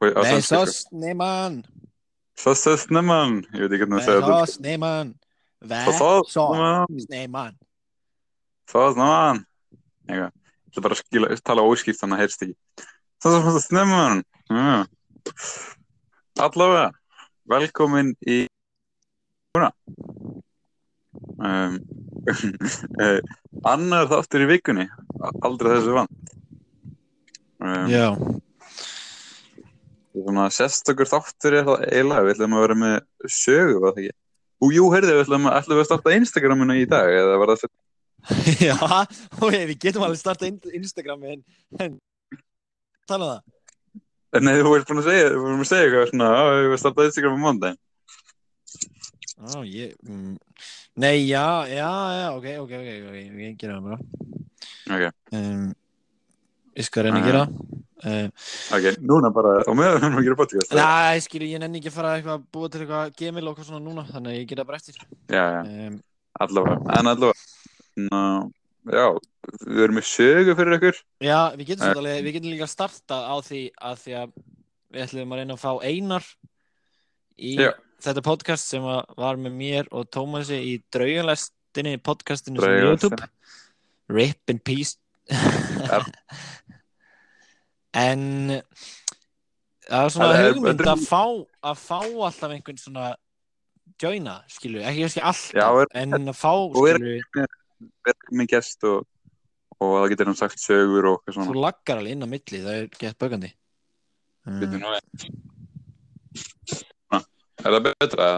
Nei, sænsku, sko. sos, neman. Sos, sos, neman. Ég veit ekki hvernig það segja þetta. sos, neman. Vä, Sos, sos, sos, neman. neman. Sos, neman. Eitthvað. Ég ætla bara að skila, tala óskýrt þannig að heyrst ekki. Sos, sos, sos, neman. Já. Allavega, velkomin í. Um, eh, annar þáttur í vikunni, aldrei þessu vann. Um, Já. Svona sérstakur þáttur er það eiginlega, við ætlum að vera með sögu, var það ekki? Ú, jú, heyrðu, við ætlum að, ætlum við að starta Instagraminu í dag, eða var það fyrir... Já, og við getum alveg starta Instagram en, en tala um það. Nei, þú ert búin að segja, þú erum að segja eitthvað svona, að við starta Instagram á mándaginn. Á, ég, mm, nei, já, já, já, ok, ok, ok, ok, ég gera það bara. Ok, Um, ég skal reyna að gera það. Uh, ok, núna bara, og meðan við erum að gera podcast. Næ, skilur, ég nenni ekki að fara að búa til eitthvað gemil og eitthvað svona núna, þannig að ég gera bara eftir. Já, já, Um, allavega, en allavega, ná, já, við erum með sögu fyrir ykkur. já, við getum svolítið alveg, við getum líka að starta á því að því að við ætlum að reyna að fá Einar í Já. þetta podcast sem var með mér og Tómasi í draugalestinni podcastinu sem. YouTube. Rip in peace. En það er svona hugmynd að fá, að fá alltaf einhvern svona joina, skilju, ekki kannski alltaf, Já, er- en að fá, skilju, erum með gest og, og það getur hann sagt sögur og eitthvað þú svona. laggar alveg inn á milli, það er gett bögandi. Við. Er það betra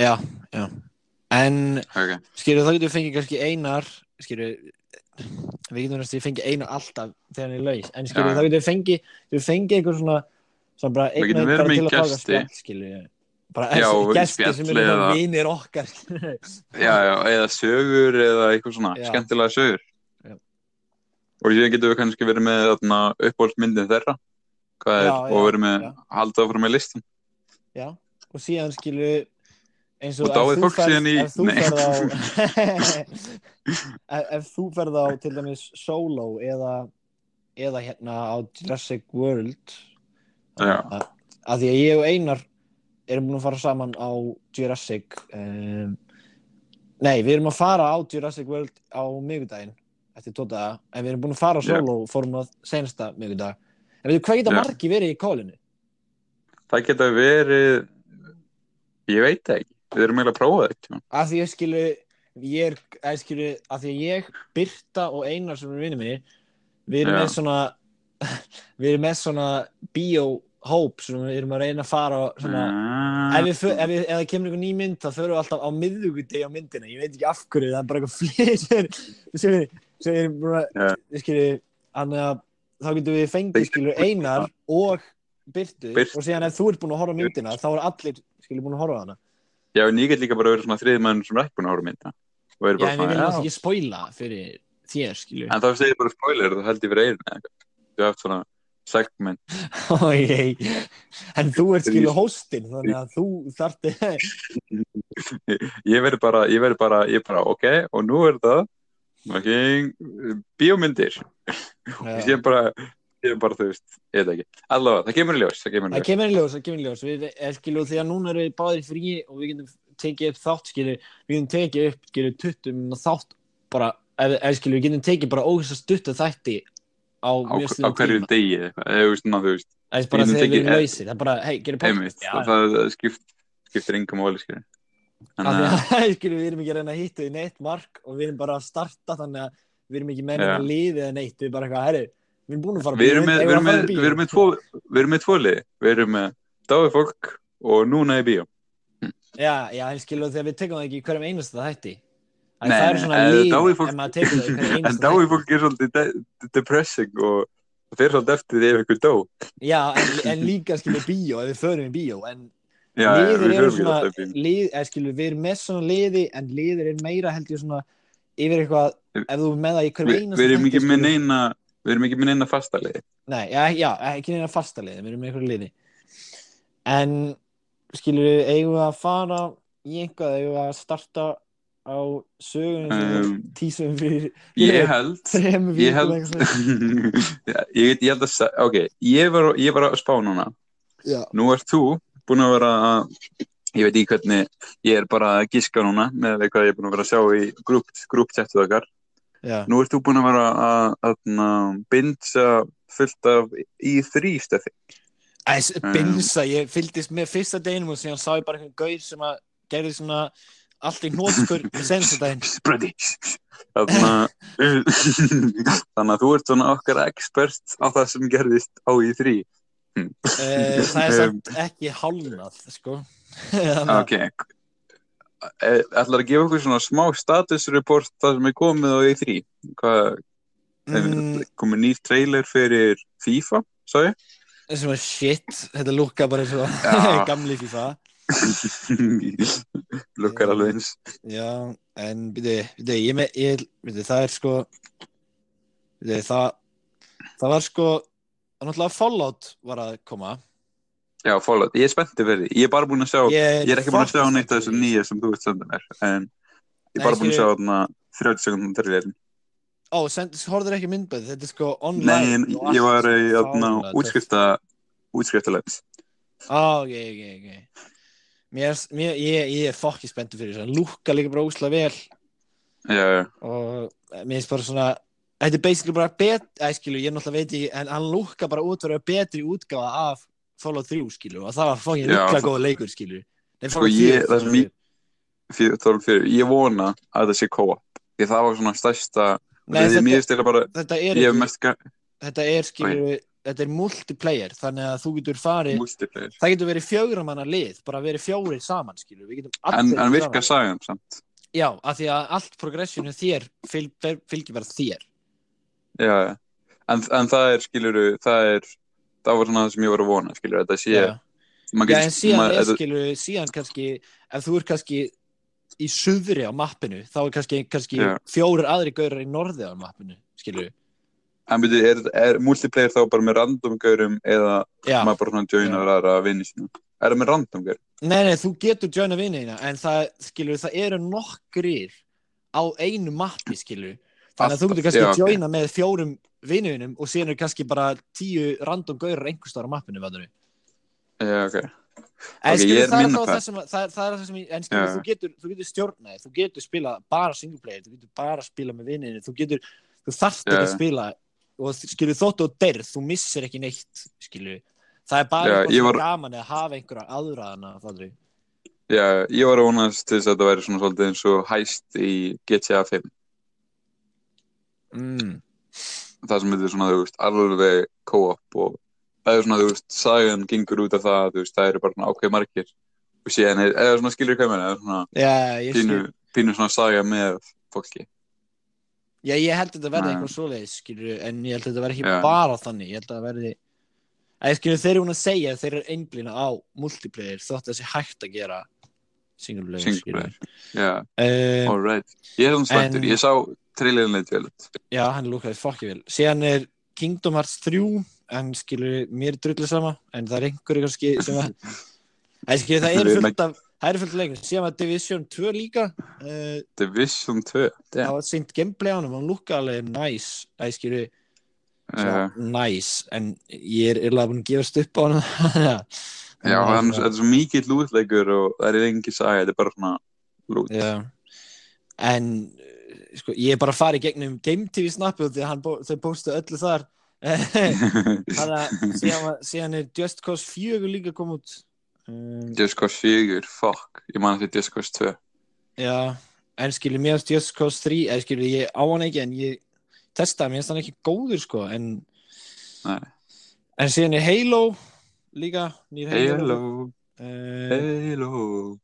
já, já. En, Ok, skilju, þá getur við fengið kannski einar, skilju, við getum næstu fengið einar alltaf þegar hann er laus, en skilju, Já. þá getum við fengið, við fengið eitthvað svona, svona bara Við getum verið með spjall, skilju. Bara gesti sem eru eða- vinir okkar, já, já, eða sögur eða eitthvað svona, Já. skemmtilega sögur. Já. Og síðan getum við kannski verið með þarna uppáhaldsmyndin þeirra. Er, og verið með, já. haldið áfram með listan. Já, og síðan skilju eins og Og dáið fólk síðan í- ef þú ferð á ef, þú ferð á til dæmis solo eða eða hérna á Jurassic World að, að því að ég og Einar erum búin að fara saman á Jurassic um, nei, við erum að fara á Jurassic World á miðgudaginn eftir tóta en við erum búin að fara solo fórum að senasta miðgudag en veitu hvað geta Já. margi verið í kólinu? Það geta verið, ég veit ekki. Við erum eiginlega að prófa ekki. að því ég skilu ég er, að skilu, að því ég Birta og Einar sem er vinni minni við erum Já. með svona við erum með svona bíóhóp sem við erum að reyna að fara svona, Ah, ef, við, ef, við, ef það kemur einhver ný mynd þá förum við alltaf á miðugudegi á myndina ég veit ekki af hverju, það er bara eitthvað flýr sem, við- erum búin að skilu, þannig að þá getum við fengið skilu Einar og Birtu Birtu. og síðan ef þú ert búin að horfa myndina þá er allir skilu búin að horfa hana Já, en ég get líka bara verið svona þriði mann sem er ekki búin að horfa mynda. Og Já, en svona, alltaf já. ekki spoila fyrir þér, skilju. En þá segir ég bara spoiler, þú held ég fyrir eirinn eða eitthvað. Þú hafði svona segment. Ójei, en þú ert skilju hóstinn, þannig að þú þarfti, Ég verið bara, ég verið bara, ég bara, ok, og nú er það, ekki, bíómyndir. Ég sé bara, ég bara, þú veist, ég veit ekki. Allavega, það kemur í ljós, það kemur í það ljós. kemur í ljós, það kemur í ljós, við, er, skilju, því að núna erum við báðir frí og við getum tekið upp þátt, skilju, við getum tekið upp, skilju, tuttum þátt bara, skilju, við getum tekið bara ógæst að stutta þætti á Á, á hverju degi eða veist, ná, þú veist, Það er bara þegar við erum lausir, það er bara, hei, gerum podcast, já, það, það, það skipt, skiptir yngum uh, að, skilju, við erum ekki að reyna að hitta í neitt mark og við erum bara að starta þannig að við erum ekki með Já. neina liði eða neitt, við erum bara eitthvað, herri, við erum búin að fara við erum með, við erum með, við erum með tvo, við erum með tvo liði. Við erum með dáið fólk og núna í bíó. Já, já, en skilu þegar við tekum það ekki í hverjum einasta þætti að Nei, það eru svona en líf dáið fólk- ef maður tekur það í hverjum En einasta dáið fólk er svolítið de depressing og það fer svolítið eftir því ef ykkur dó. Já, en, en líka skilu bíó ef við förum í bíó en Já, liðir við eru förum ekki svona alltaf bíó. lið, eða skilu við erum með svona liði en liðir er meira held ég svona yfir eitthvað, ef þú er með það í hverjum Við, einasta við erum ekki þætti, með skilur- neina, við erum ekki með neina fasta liði. Nei, já, já, ekki neina fasta liði, við erum með eitthvað liði en skilur við eigum við að fara í einhvað, eigum við að starta á sögunum Um, um, tísum fyrir Ég held, þremur ég held, eitthvað. Já, ég, ég held að, ok, ég var, ég var að spá núna Já. nú ert þú búin að vera að, ég veit í hvernig, ég er bara að giska núna með hvað ég er búin að vera að sjá í grúptjættuð okkar. Já. Nú ert þú búin að vera að, að, að bindsa fullt af í þrýstöfi. Æs, binsa, ég fylgdist með fyrsta deginum og síðan sá ég bara einhvern gaur sem að gerði svona allt í hnótskur sensta daginn. Sprödi. Þannig að, þú ert svona okkar expert á það sem gerðist á í þrý. Uh, það er samt ekki hálnað, sko. Ok. Eh, Ætlar að gefa okkur svona smá statusreport það sem er komið á í þrý. Hvað, Mm, komið nýr trailer fyrir FIFA, sá ég? sem að shit, þetta lúkka bara eins og Já. gamli FIFA. Lukkar alveg eins. Já, en byrju, byrju, ég með, ég, byrju, það er sko, byrju, það, það var sko, náttúrulega Fallout var að koma. Já, Fallout, ég er spenntið fyrir því. Ég er bara búinn að sjá, ég er ekki búinn að sjá neitt af þessu nýja sem þú ert sendið mér, en ég er Nei, bara búinn að sjá þarna 30 sekundum trailerin. Ó, send, horfður ekki myndbæð, þetta er sko Nei, online. og ég var í útskrifta, útskriftalegns. Á, ok, ok, ok. Mér, er- mér, ég, ég er fokki spenntur fyrir þessu, hann lúkka líka bara úsla vel Já, já, og mér finnst bara svona, þetta er basically bara bet, æ, skilu, ég náttúrulega veit ekki, en hann lúkka bara út fyrir betri útgáfa af Fallout 3, skilu, og það var lúkla það- góða leikur, skilu. Nei, Sko, ég- 4, það ég- fyrir, tólf fyrir, ég vona að það sé co-op. Því það var svona stærsta, Nei, þetta, bara, þetta er ekki, þetta er, skilu, þetta er multiplayer, þannig að þú getur farið, það getur verið fjögra manna lið, bara verið fjórir saman, skilu, En, en saman. sagan samt. Já, af því að allt progressinu þér fylg, fylgir bara þér. Já, já. En, en það er, skiluru, það er, það var svona það sem ég var að vona, skiluru, þetta sé, Já. Já, en síðan er þetta- skilu, síðan kannski, ef þú er kannski í suðri á mappinu, þá er kannski, kannski fjórir aðri gaurar í norði á mappinu, skilu. En byrju, er, er multiplayer þá bara með random gaurum eða Já, maður bara svona joinar aðra vinni sína? Er það með random gaur? nei, nei, þú getur joina vinniðina, en það, skilu, það eru nokkrir á einu mappi, skilu. Þannig að þú getur kannski Já, ok. joina með fjórum vinniðinum og síðan er kannski bara tíu random gaurar einhvers staðar á mappinu, Já, ok. En skilur, ég er það er það sem, að- það, það er það sem, ég- en skilur, þú getur, þú getur stjórnaði, þú getur spila bara single player, þú getur bara spila með vinninni, þú getur, þú þarft ekki að spila og skilur, þóttu og derð, þú missir ekki neitt, skilur, það er bara eitthvað var- gaman að hafa einhverja aðraðana, það Já, ég var að vonast til þess að þetta væri svona svolítið eins og hæst í GTA 5. mm. Það sem þetta er svona, þú veist, alveg co-op og það er svona, þú veist, sagan gengur út af það, þú veist, það eru bara ákveð margir og síðan er, eða svona skilur hvað mér, eða svona ég pínu, pínu svona saga með fólki. já, ég held að þetta verði eitthvað svoleiðis, skilur, en ég held að þetta verði ekki Já. bara þannig, ég held að það verði, að skilur, þeir eru hún að segja að þeir eru einblína á multiplayer, þótt að það sé hægt að gera single player, Single player. Já, Uh, alright. Ég er svona spenntur, En- ég sá trailerin leitt vel út. Já, hann lúkaði fokki vel. Síðan er Kingdom Hearts 3, en skilur mér er drullu sama, en það er einhverju kannski sem að, skilur það er fullt af, það er fullt af leikur. Síðan var Division 2 líka, uh, Division 2, það var seint gameplay á hann, hann lúkaði alveg næs, það skilur, Uh, næs, en ég er alveg búin að gefast upp á hann. já, hann, er svo mikið lútleikur og það er engi saga, þetta er bara svona lút. Já, en sko, ég er bara að fara í gegnum Game TV að bó- þau postu öllu þar. Þannig að síðan, er Just Cause 4 líka kom út um, Just Cause 4, fuck, ég man ekki Just Cause 2. Já, en skilur mér að Just Cause 3 eða skilur ég á hann ekki en ég testaði, mér finnst hann ekki góður sko en, Nei. en síðan er Halo líka, Halo, Hello, Uh, hello.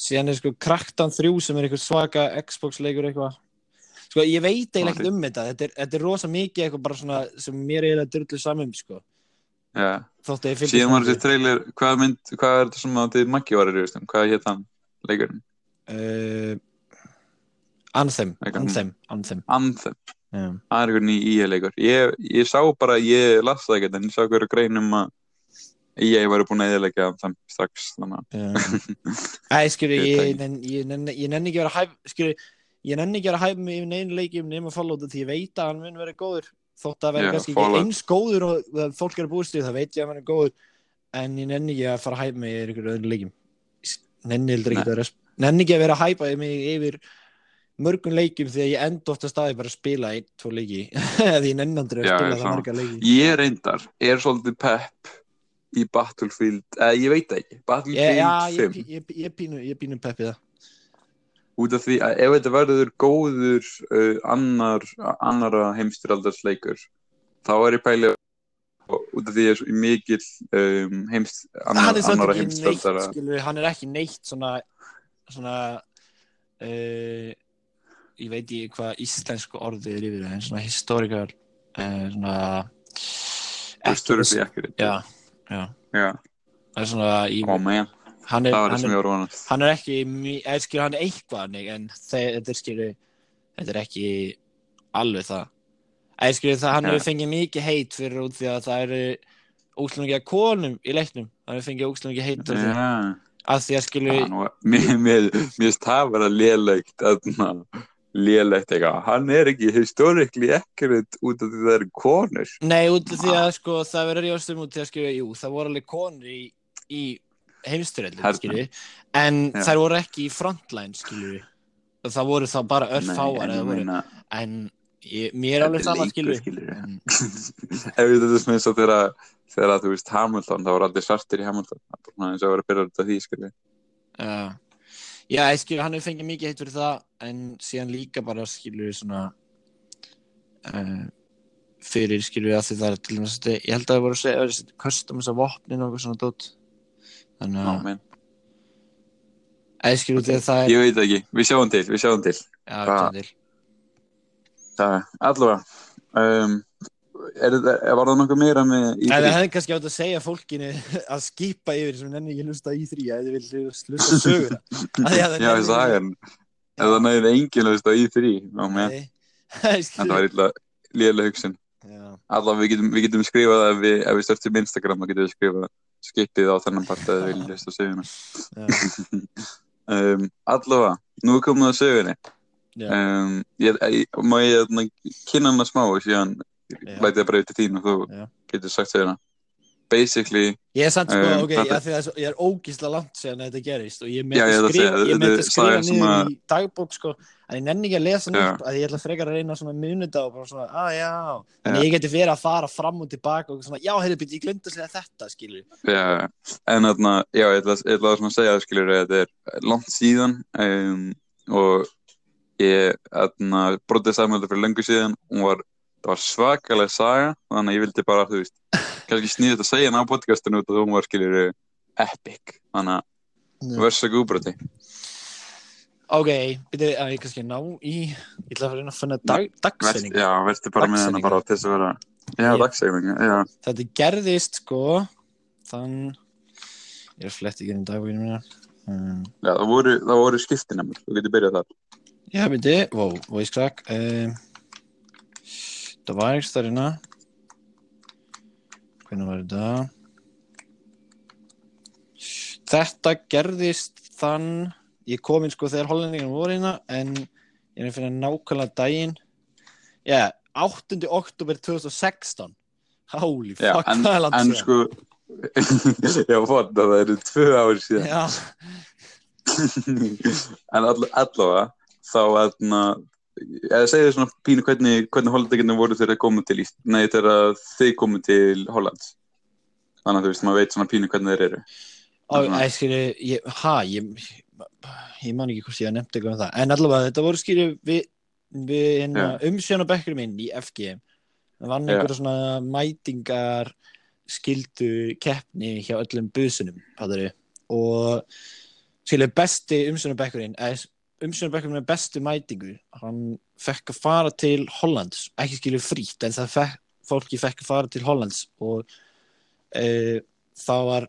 Síðan er sko Crackdown 3 sem er eitthvað svaka Xbox leikur eitthvað. Sko ég veit eiginlega ekkert um þetta. Þetta er, þetta er rosa mikið eitthvað bara svona sem mér er eiginlega drullu samum sko. Já, síðan var þessi trailer, hvað mynd, hvað er þetta sem að þið Maggi var í hvað hétt hann, leikurinn? uh, Anthem, Anthem, Anthem. Það er eitthvað ný EA leikur. Ég, ég sá bara, ég las það ekkert, en ég sá hverju grein um að EA væri búin að eðilegja Anthem strax, að, Æ, skilur, Ég ég, ég, ég nenni ekki að vera hæf skilur, ég nenni ekki að vera hæf með neinu leikjum nema Fallout því ég veit að hann mun vera góður þótt að vera kannski ekki eins góður og fólk er að búist við, það veit ég að hann er góður en ég nenni ekki að fara að mig yfir ykkur öðru leikjum. Nenni heldur ekki að vera nenni ekki að vera að hæpa mig yfir mörgum leikjum því að ég enda ofta staði bara að spila einn, tvo leiki. Eða ég nenni aldrei að spila ég það marga leiki. Ég reyndar, er svolítið pepp í Battlefield, eða ég veit ekki Battlefield ég, 5 ég, ég, ég pínu, ég pínu peppið það. Út af því að ef þetta verður góður uh, annar, annara heimstyraldarsleikur þá er ég pæli út af því að ég er svo mikill um, heimst, annar, annara heimstyraldara hann er ekki neitt svona svona uh, ég veit ekki hvað íslensku orðið er yfir það en svona historikal uh, svona historically accurate já, já. Já. það er svona í, hann, er, hann, er, hann er ekki skilur hann er eitthvað en þe- þetta er er ekki alveg það. Eða skilur það hann hefur fengið mikið heit fyrir út því að það eru að konum í leiknum. Hann hefur fengið útlungi heit Já. að því að skilur mér, finnst það vera lélegt aðna, lélegt eitthvað. Hann er ekki historically accurate út af því það eru konur. Nei, út af því að sko, það verður ríðastum út því að skilja, jú, það voru alveg konur í, í heimstyrjaldi, Herna. skilju, en Já. þær voru ekki í frontline, skilju, það voru þá bara örfáar, en voru, meina en ég, mér er alveg Þetta sama, leikur, skilju, ef við þetta sem eins og þegar þegar þú veist Hamilton, það voru allir svartir í Hamilton. Það og að byrja þetta því skilja já, já, ég skilju, hann hefur fengið mikið heitt fyrir það, en síðan líka bara, skilju, svona, uh, fyrir, skilju, að því það er til dæmis, þetta- ég held að það voru að segja, að custom þess að vopnin og eitthvað svona dót, þannig að, eða skilju, okay. það er, ég veit ekki, við sjáum til, við sjáum til já, Hvað? hvað til. það, allavega um, er þetta, var það nokkuð meira með í En það því? hefði kannski átt að segja fólkinu að skipa yfir sem nenni ekki hlusta í þrý að þið vil hlusta söguna. Því að það já, ég sagði hann ef það næður enginn að veist í því þetta var illa lélega hugsun. Allavega við getum, við getum skrifað ef við, við störtum Instagram þá getum við skrifað skipið á þennan part að við viljum hlusta söguna. Um, allavega, nú er komið að sögunni. Já. um, má ég kynna hana smá og síðan Já. læti það bara yfir til þín og þú Já. getur sagt söguna basically, Ég er samt sko, Um, ok, þetta- að svo- ég er ógísla langt síðan að þetta gerist og ég myndi að skrifa, ég myndi er skrifa niður að- í dagbók sko, en ég nenni ekki að lesa nýtt að ég ætla frekar að reyna svona munita og bara svona, að já, en ég geti verið að fara fram og tilbaka og svona, já, heyrðu, byrju, ég glemdi að segja þetta, skilur já, en þarna já, ég ætla, ég ætla að svona segja að þetta er langt síðan um, og ég þarna, brotið samanlega fyrir löngu síðan hún var, það var svakalega saga þannig að ég vildi bara, þú veist kannski snýða þetta að segja hana á podcastinu út og hún var skilur epic, þannig að Já. versa gúbroti Ok, byrju, að ég kannski ná í, ég ætla að reyna að finna dag, dagsetning. já, verður bara með hana bara til þess að vera já, dagsegning, já Þetta gerðist sko þann ég er að fletta ekki inn í dagbúinu mína um, Já, það voru, voru skiptinamur, þú getur byrjað þar. Já, myndi, wow, voice crack um, Ekki starfina Hvernig var þetta? Þetta gerðist þann ég kom inn sko þegar hollendingarnir voru hérna en ég er að finna nákvæmlega daginn Já, 8. oktober 2016 Holy Já, fuck, en, það er langt en síðan. sko, já, fótt, það eru tvö ár síðan. Já, en all, allavega, þá eða segðu svona pínu hvernig, hvernig hollendingarnir voru þegar þeir komu til Ísland, nei, þegar þeir komu til Hollands. Þannig að þú veist, maður veit svona pínu hvernig þeir eru. og Svona. ég skilji ég, ég ég man ekki hvort ég hef nefnt eitthvað um það en allavega þetta voru skilji við, við hérna, umsjónabekkur minn í FG það vann einhverja svona mætingar skildu keppni hjá öllum busunum fattari. og skilji besti umsjónabekkurinn umsjónabekkurinn með bestu mætingu hann fekk að fara til Hollands ekki skilji frítt en það fekk, fólki fekk að fara til Hollands og e, það var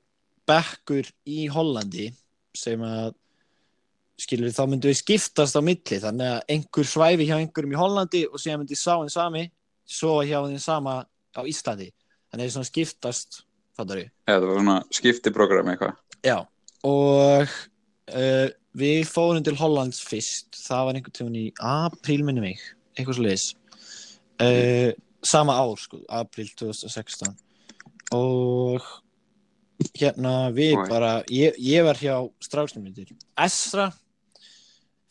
bekkur í Hollandi sem að skilur þá myndu við skiptast á milli þannig að einhver svæfi hjá einhverjum í Hollandi og síðan myndi sá henni sami svo hjá henni sama á Íslandi þannig að það er svona skiptast fattar við Já, það var svona skiptiprogram eitthvað. Já, og uh, við fórum til Hollands fyrst, það var einhvern tíma í apríl minni mig, eitthvað svo leiðis uh, sama ár sko, apríl 2016 og hérna við Og- bara, ég, ég var hjá stráksnum myndir. Esra,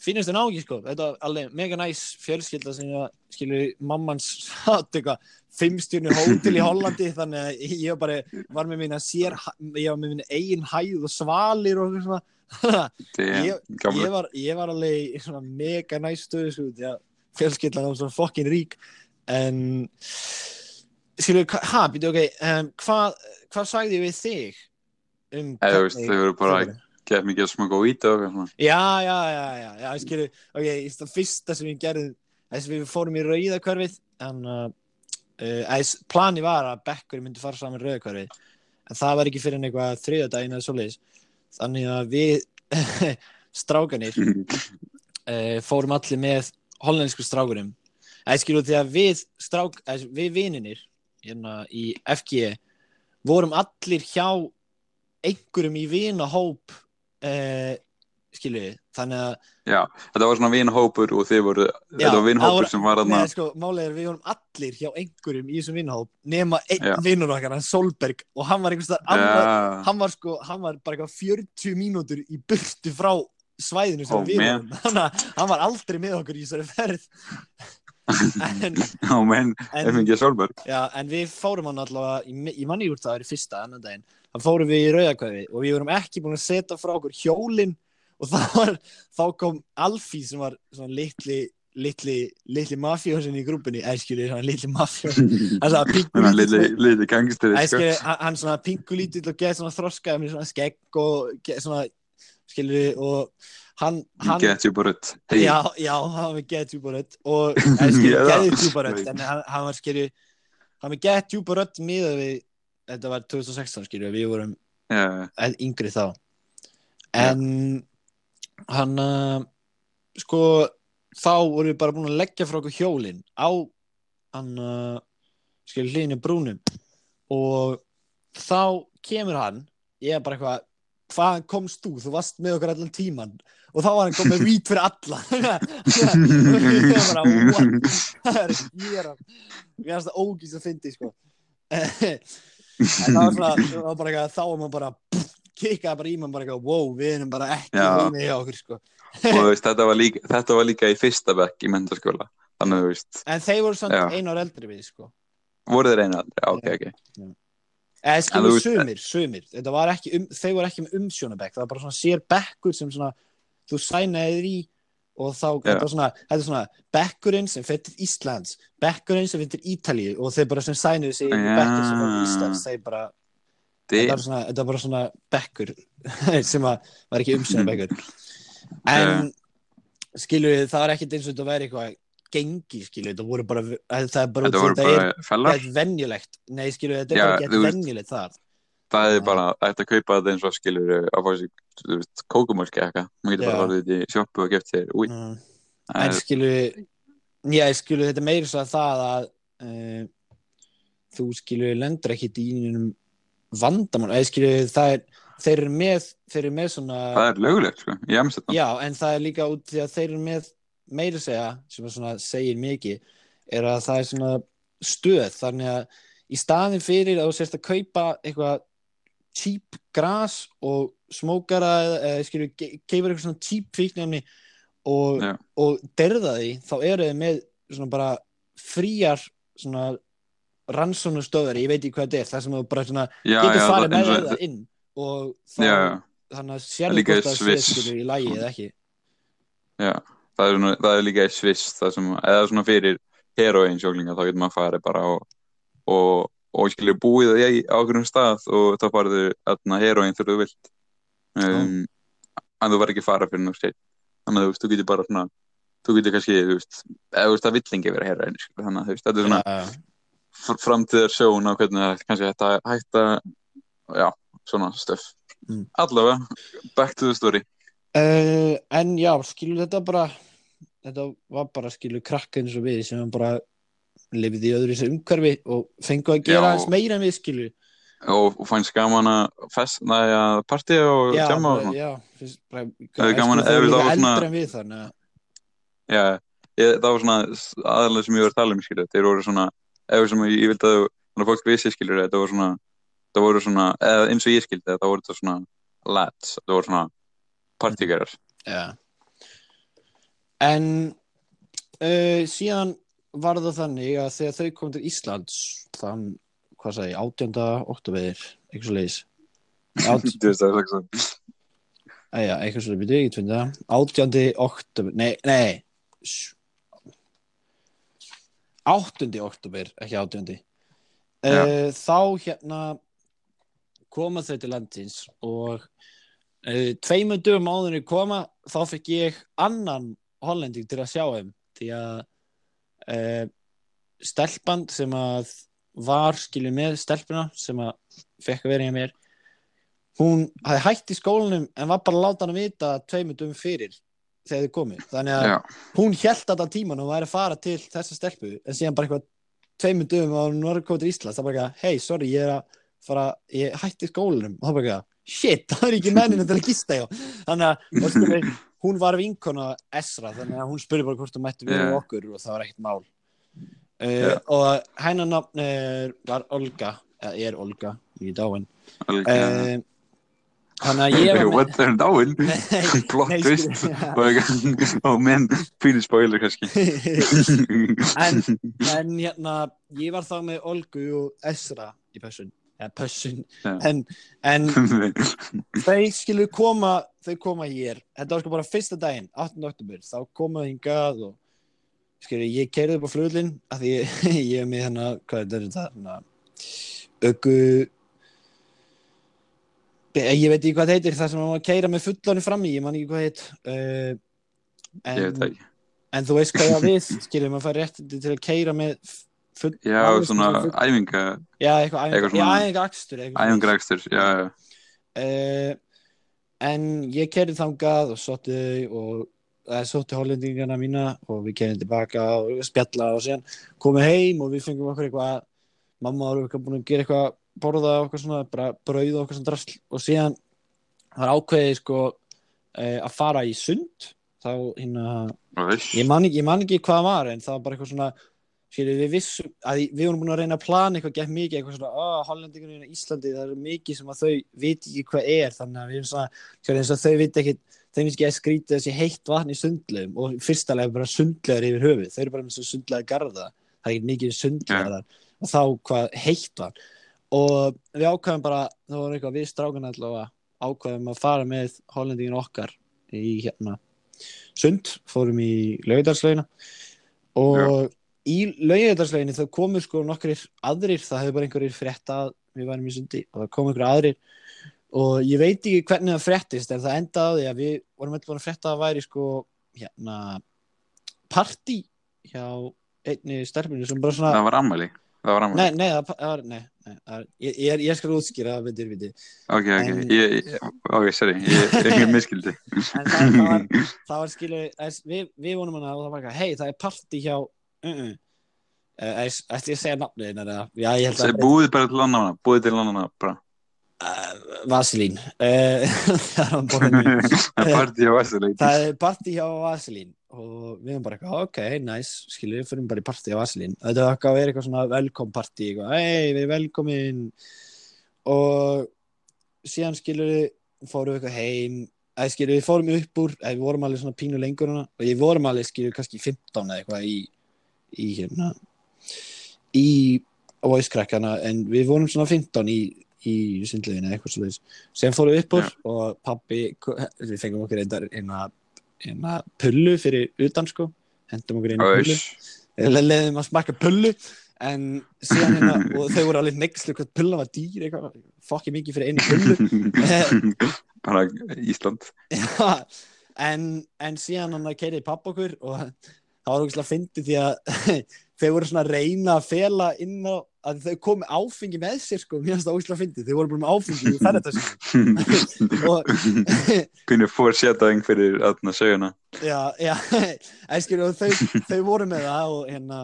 finnst þið nági sko, þetta var alveg mega næs fjölskylda sem ég skilur mammans satt eitthvað fimmstjörnu hótel í Hollandi. Þannig að ég bara, var með minna sér, ég var með minna eigin hæð og svalir og eitthvað svona Ég- ég var, ég var alveg í svona mega næst stöðu sko, því að fjölskyldan var svona fokkin rík. En skilur, hva- ha, býtu ok um, hvað, hvað sagði við þig um hvernig- þau voru bara hvernig- gett mikið að smaka og svona. já, já, já, já, skilur ok, það fyrsta sem ég gerði þess að við fórum í rauðakörfið en uh, uh, plani var að Bekkur myndi fara saman rauðakörfið en það var ekki fyrir en eitthvað þriðadaginn eða svoleiðis þannig að við strákanir uh, fórum allir með hollensku strákurum eða skilu því að við strák, eða, við vininir hérna í FG vorum allir hjá einhverjum í vinahóp uh, skilu þannig að Já, þetta var svona vinahópur og þið voru, þetta var voru- sem var aðna, sko, málið er við vorum allir hjá einhverjum í þessum vinahóp nema einn vinnur okkar, hann Solberg og hann var einhvers já, hann var sko, hann var bara eitthvað 40 mínútur í burtu frá svæðinu sem Oh, við man. vorum. Þannig að hann var aldrei með okkur í þessari ferð. En, menn, ef en, já, en við fórum hann allavega í, í manni úr það er fyrsta annan daginn. Þá fórum við í rauðakvæði og við vorum ekki búin að setja frá okkur hjólin og var, þá kom Alfí sem var svona litli litli, litli mafjósin í grúpunni. Æskjur, svona litli mafjósin hann sko. Æskeri, hann hann svona pingu lítill og geð svona þroskaði með svona skegg og svona, skilur og hann, hann Get you but hey, já, já, hann var með geð tjúbarödd og Já, geði það. tjúbarödd en hann, hann var skilur hann var með geð tjúbarödd miðað við þetta var 2016 skilur við vorum já, en- yngri þá. En hann uh, sko þá vorum við bara búin að leggja frá okkur hjólin á hann uh, skil hlýðinu brúnum og þá kemur hann ég er bara eitthvað hvaðan komst þú, þú varst með okkur allan tíman og þá var hann komið vít fyrir alla ég er bara what er ég er er það ógísst að fyndi sko en það var svona þá var maður bara kikkaði bara í maður bara eitthvað, wow, við erum bara ekki Já. heimið hjá okkur sko og veist, þetta var líka, þetta var líka í fyrsta bekk í mentaskóla. Þannig veist, en þeir voru svona Já. einu ár eldri við sko voru þeir einu aldrei, ok, ok. eða En skilur sumir, sumir um, þeir voru ekki með umsjónabekk það var bara svona sér bekkur sem svona þú sænaði þér í og þá, þetta var svona, þetta er svona bekkurinn sem fyrir Íslands, bekkurinn sem fyrir Ítalíu og þeir bara sem sænuðu sig í Já. bekkur sem fyrir til Íslands, þeir bara þetta var svona, þetta var bara svona bekkur sem að, var ekki umsjónabekkur en skilur við, það var ekkit eins og þetta væri eitthvað gengi, skilur við, þetta voru bara það er bara, þetta voru þetta er bara venjulegt nei, skilur við, þetta er bara veist- venjulegt þar Það er bara, það að kaupa þetta eins og skilur að fá sér, kókumölki eitthvað. Maður getur bara Já. farið þetta í sjoppu og geft sér, úi. mm. það en skilur já, skilur þetta er meira svo að það að uh, þú skilur lendur ekki í einum það er þeir eru með, þeir eru með svona Það er lögulegt, sko, í Amsterdam. já, en það er líka út því að þeir eru með meira segja, sem að svona segir mikið, er að það er svona stöð, þannig að í staðin fyrir að þú sérst að kaupa eitthvað cheap gras og smókara eða, ge- geifur eitthvað svona cheap fíknefni og, og derða því, þá eru þið með svona bara fríar svona rannsónustöðar, ég veit ekki hvað þetta er það sem þú bara svona getur farið með það inn og þannig að sérðu Líka hvort það skilur í lagi eða ekki. Já, það er, það er líka það sem, eða svona fyrir heroin sjóklinga, þá getur maður farið bara og, og, og skilur búið á okkur stað og þá farið þau heroin þegar þú vilt. Um, en þú verður ekki fara fyrir skil þannig að þú veist, þú getur bara svona þú getur kannski, þú veist, eða þú veist, það vill engi vera heroin, þannig að þetta er svona fr- framtíðar sjón á hvernig kannski þetta hætta já, svona stöf Mm. allavega, back to the story. Uh, en já, skilur þetta bara þetta var bara skilur krakka eins og við sem bara lifið í öðru þessu umhverfi og fengu að gera Já. aðeins meira en við skilur. Og, og fannst gaman að fest, næ, að partía og tjama og svona. er gaman- ef fóru það var svona- við þannig að Já, ég, það var svona aðalega sem ég var að tala um, skilur, þeir voru svona, eða sem ég, vildi að fólk vissi, skilur, þetta var svona, það voru svona, eða eins og ég skildi það, það voru þetta svona lads, það voru svona partígerar. Já. En uh, síðan var það þannig að þegar þau kom til Íslands þann, hvað sagði, ég, 18. oktober, eitthvað svo leiðis. Át, Þú veist það er svona, æja, eitthvað svo leiðis, ég tvinn það. 18. oktober, nei, nei, 8. oktober, ekki 18. Uh, þá hérna koma þau til landsins og uh, tveimur dögum áður en ég koma þá fekk ég annan hollending til að sjá þeim því að uh, stelpan sem að var skilur með stelpuna sem að fekk að vera hjá mér hún hafði hætt í skólanum en var bara að láta hann að vita tveimur dögum fyrir þegar þau komið þannig að já, hún held þetta tíman og væri að fara til þessa stelpu en síðan bara eitthvað var að koma til Íslands það bara eitthvað, hei, sorry, ég er að fara ég hætti skólanum og það bara eitthvað shit, það er ekki menninu til að gista hjá þannig að, skilur, hún var vinkona Esra, þannig að hún spurði bara hvort þú mætti Já. yeah. okkur og það var ekkert mál uh, Já. og hennar nafn er, var Olga eða er Olga, ég er dáin alveg, uh, þannig að ég var what, það er dáin, Nei, plot twist, skilur, og menn, fyrir spoiler kannski. en, en hérna, ég var þá með Olgu og Esra í pössun. Já. en, en þau skilu koma þau koma hér, þetta var sko bara fyrsta daginn 18. oktober, þá koma þau hingað og skilu, ég keirði upp á fluglinn af því ég, er með hérna hvað er þetta, hérna öku ég veit ekki hvað það heitir, það sem maður keira með fullanum fram í, ég man ekki hvað heit uh, ég veit það ekki. En þú veist hvað ég á við, skiljum, maður fær réttindi til að keira með full... Já, svona full- æfinga, Já, eitthvað æfinga, svona- æfinga akstur. æfingarekstur, já, já. Uh, en ég kerði þangað og sótti og eða, sótti hollendingana mína og við kerðum tilbaka og spjalla og síðan komum heim og við fengum okkur eitthvað, mamma var eitthvað búin að gera eitthvað, borða okkur svona, bara brauð og okkur svona drasl. Og síðan var ákveðið sko uh, að fara í sund, þá hérna ég man, ekki, ég man ekki hvað það var en það var bara eitthvað svona skilur, við vissum að við vorum búin að reyna að plana eitthvað gett mikið, eitthvað svona, oh, hollendingunum í Íslandi það er mikið sem að þau viti ekki hvað er. Þannig að við erum svona, skilur, eins og þau viti ekki þeim finnst ekki að skrýta þessi heitt vatn í sundlegum og fyrsta lega bara sundlegar yfir höfuð, þau eru bara með svo sundlega garða það er ekki mikið sundlegar og þá hvað heitt var og við ákvæðum bara, það var eitthvað við strákan allavega ákvæðum að fara með hollendingin okkar í hérna sund, fórum í laugadalslaugina og í laugadalslauginu þá komu sko nokkrir aðrir, það hefur bara einhverjir frétta að við værum í sundi og það komu einhverjir aðrir. Og ég veit ekki hvernig það fréttist en það endaði að við vorum alltaf búin að frétta að væri sko hérna partí hjá einni stelpinu sem bara svona það var ammæli, það var ammæli. Nei, nei, það, var, nei, nei það ég, ég, er- ég skal útskýra það veitir, veitir. Ok, ok, En- ég, ok, sorry, ég, ég miskildi. Það, það var, var skilu, við, við vonum hana og það var eitthvað, hei, það er partí hjá, uh -uh. Uh, ætti ég að segja er búið bara til lannana, búið til lannana, bara. uh. Uh, það er hann borðin Það er partí á Vesturleik. Það er partí hjá Vaselín og við erum bara eitthvað, ok, nice, skilu, við fyrir bara í partí á Vaselín. Þetta var eitthvað að vera eitthvað svona velkom partí, eitthvað, hei, við erum velkomin. Og síðan skilu fórum við eitthvað heim. Eða skilu, við fórum upp úr, eða við vorum alveg svona pínu lengur hana og ég vorum alveg skilu kannski 15 eða eitthvað í, í hérna í voice-krakkana en við vorum svona 15 í, í sundleginu eða eitthvað sem fórum við upp úr og pappi við fengum okkur einna, einna pullu fyrir utan sko. Hendum okkur einna pullu. Le- leiðum að smakka pullu. En síðan hérna og þau voru alveg nexlu hvað pullan var dýr eitthvað fokki mikið fyrir einu pullu. Bara Ísland. Já, en, en síðan hann keiriði papp okkur og það var okkur fyndið því að þau voru svona að reyna að fela inn á að þau komi áfengi með sér sko, mér finnst það óslega fyndið, þau voru bara með áfengi í ferðartöskum og Pínu fórsétaðing fyrir aðna söguna. já, já, en skilur og þau, þau voru með það og hérna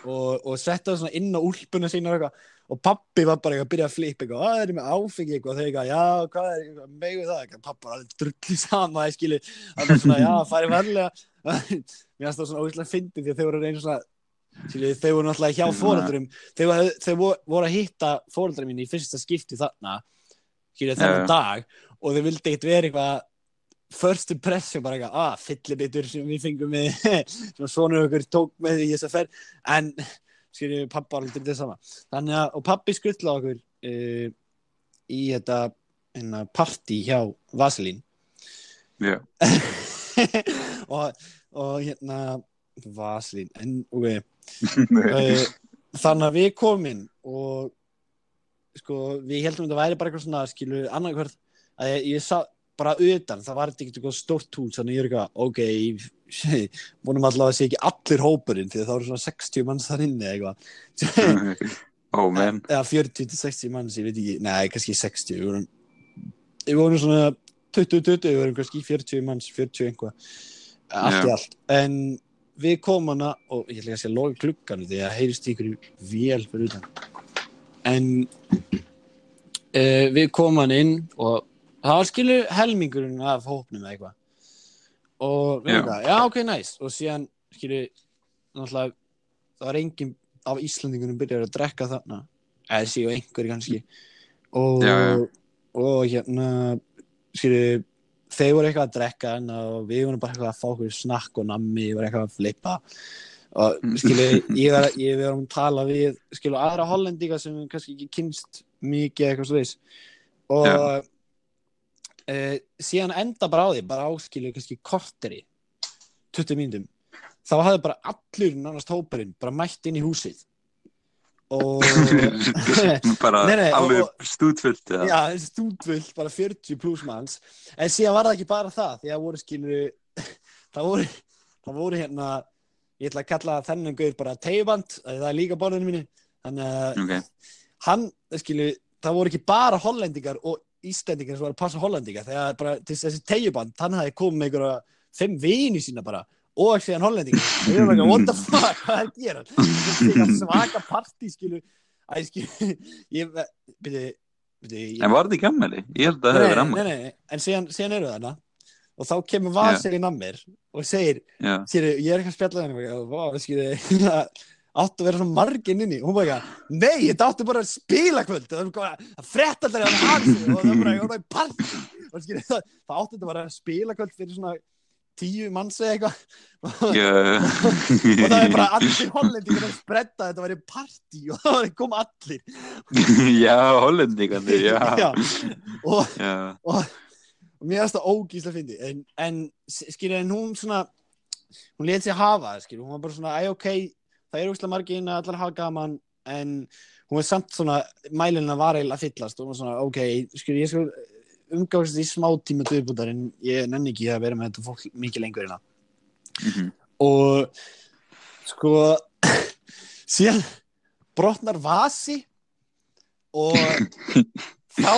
og, og setta það svona inn á úlpuna sína og eitthvað. Og pappi var bara eitthvað að byrja að flippa eitthvað, að það er með áfengi eitthvað? Og þau eitthvað, já, hvað er, eitthvað, megu það? Eitthvað, pappi var alveg drulli sama, það var svona, já, fari varlega. Mér finnst það svona ógeðslega fyndið því að þau voru að reyna svona Skilju, þau voru náttúrulega hjá þau, voru- þau voru- að hitta fóreldrum mín í fyrsta skipti þarna þennan dag og þau vildi ekkert vera eitthvað first impression bara eitthvað, ah, fyllibitur sem við fengum með sem svonur okkur tók með í þessa ferð. En skilju, pappa var aldrei þetta sama. Þannig að, og pappi skuttla okkur uh, í þetta hérna, partí hjá Vaselín. Já. og, og hérna Vaselín, en ok þannig að við komin og sko við heldum að þetta væri bara eitthvað svona skilu annarkvært að ég, ég sá bara utan, það var ekkert eitthvað stórt hús þannig ég er eitthvað, ok vonum allavega að sé ekki allir hópurinn því að það voru svona 60 manns þar inni eitthvað menn. eða 40-60 manns, ég veit ekki nei, kannski 60 við vorum, við vorum svona 20-20, við vorum kannski 40 manns 40 einhvað allt í Já. allt, en við komum hana og ég ætla ekki að segja loka klukkan því að heyrist ykkur vél fyrir utan. En uh, við komum hann inn og það var skilu helmingurinn af hópnum eða eitthvað. Og við erum eitthvað, já ok, nice. Og síðan skilu náttúrulega það var enginn af Íslandingunum byrjar að drekka þarna. Eða séu einhverju kannski. Og, Já, já. og hérna skilu þeir voru eitthvað að drekka en og við vorum bara eitthvað að fá okkur snakk og nammi, ég var eitthvað að flippa. Og skilu, ég var, að tala við skilu aðra hollendinga sem við kannski ekki kynst mikið eitthvað veist og Já. e, síðan enda bara á því, bara á skilu kannski korteri 20 mínútum. Þá hafði bara allur nánast hóparinn bara mætt inn í húsið og bara Nei, nei, og- alveg eða? Já, þessi stúdvull, bara 40 pluss manns. En síðan var það ekki bara það því að voru skilur það voru, það voru hérna ég ætla að kalla þennan gauð bara tegjuband það er líka bánunum mínu. Þannig að Ok, hann, skilur það voru ekki bara hollendingar og íslendingar sem var að passa hollendingar þegar bara þessi tegjuband, hann hafði komið með einhverja fimm vini sína bara og síðan hollendingar og ég var ekki, what the fuck, hvað er að gera? Eitthvað svaka partí skilur. Æ, skilur, ég, byrju, byrju, ég en var þetta ekki ammæli? Ég held að það hefði verið nei, nei, en síðan, síðan eru þarna. Og þá kemur Vaselin að mér og segir, Já, sér, ég er ekki að spjalla henni og vá, skilur áttu að vera svona margin inni. Hún bara eitthvað, nei, þetta áttu bara að spila kvöld. Það bara að fretta alltaf á hansi og það bara, ég var bara í partí. Og það, það áttu þetta bara að spila kvöld fyrir svona tíu manns eða eitthvað. Já, og það er bara allir hollendingar að spretta þetta var í partí og það var kom allir. Já, hollendingandi, já, Já. og já, og, og mér finnst það ógíslega fyndi en, en skilja en hún svona hún lét sér hafa það skilja hún var bara svona, æ ok, það er úrslega margir inn að allar hafa gaman. En hún var samt svona, mælina var eiginlega að fyllast. Og hún var svona, ok, skilja ég skal umgáðast í smá tíma döðbútar en ég nenni ekki að vera með þetta fólk mikið lengur hérna. Mhm, og sko síðan brotnar vasi og þá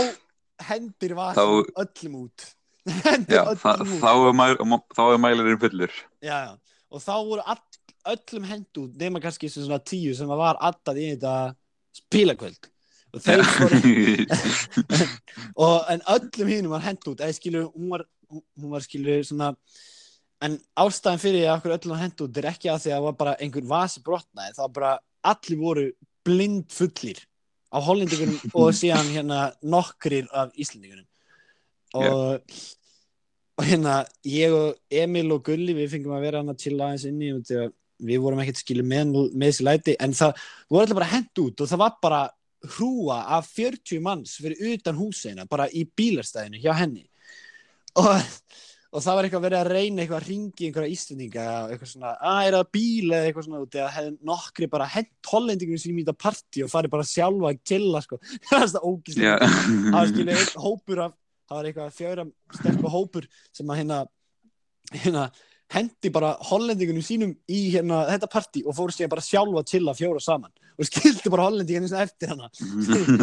hendir vasi Þá- öllum út. Hendir já, öllum út. þá er er mælirinn fullur. já, já. og þá voru all, öllum hend út nema kannski svona tíu sem var alltaf í þetta spilakvöld og þeir voru og, en öllum hínum var hend út. Eða skilu, hún var, hún var skilu svona en ástæðan fyrir að okkur öllum var hend út er ekki að því að það var bara einhver vasi brotnaði, það var bara allir voru blind fullir af hollendingunum og síðan hérna nokkrir af íslendingunum. Og, og hérna ég og Emil og Gulli við fengum að vera hann að chilla aðeins inni og að við vorum ekkert skilu með, með þessi læti. En það voru allir bara hend út og það var bara hrúa af 40 manns fyrir utan húsina, bara í bílarstæðinu hjá henni. Og, og það var eitthvað verið að reyna eitthvað að ringi einhverja íslendinga eitthvað svona, að er það bíl? eða eitthvað svona út eða hefði nokkri bara hent hollendingum sínum í þetta partí og farið bara sjálfa að killa sko, það er það ógíslega Já, það var skilja einn hópur af það var eitthvað fjögra stelpa hópur sem að hérna, hérna hendi bara hollendingunum sínum í hérna þetta partí og fóru síðan bara sjálfa að chilla fjóra saman. Og skildi bara hollendingunum svona eftir hana.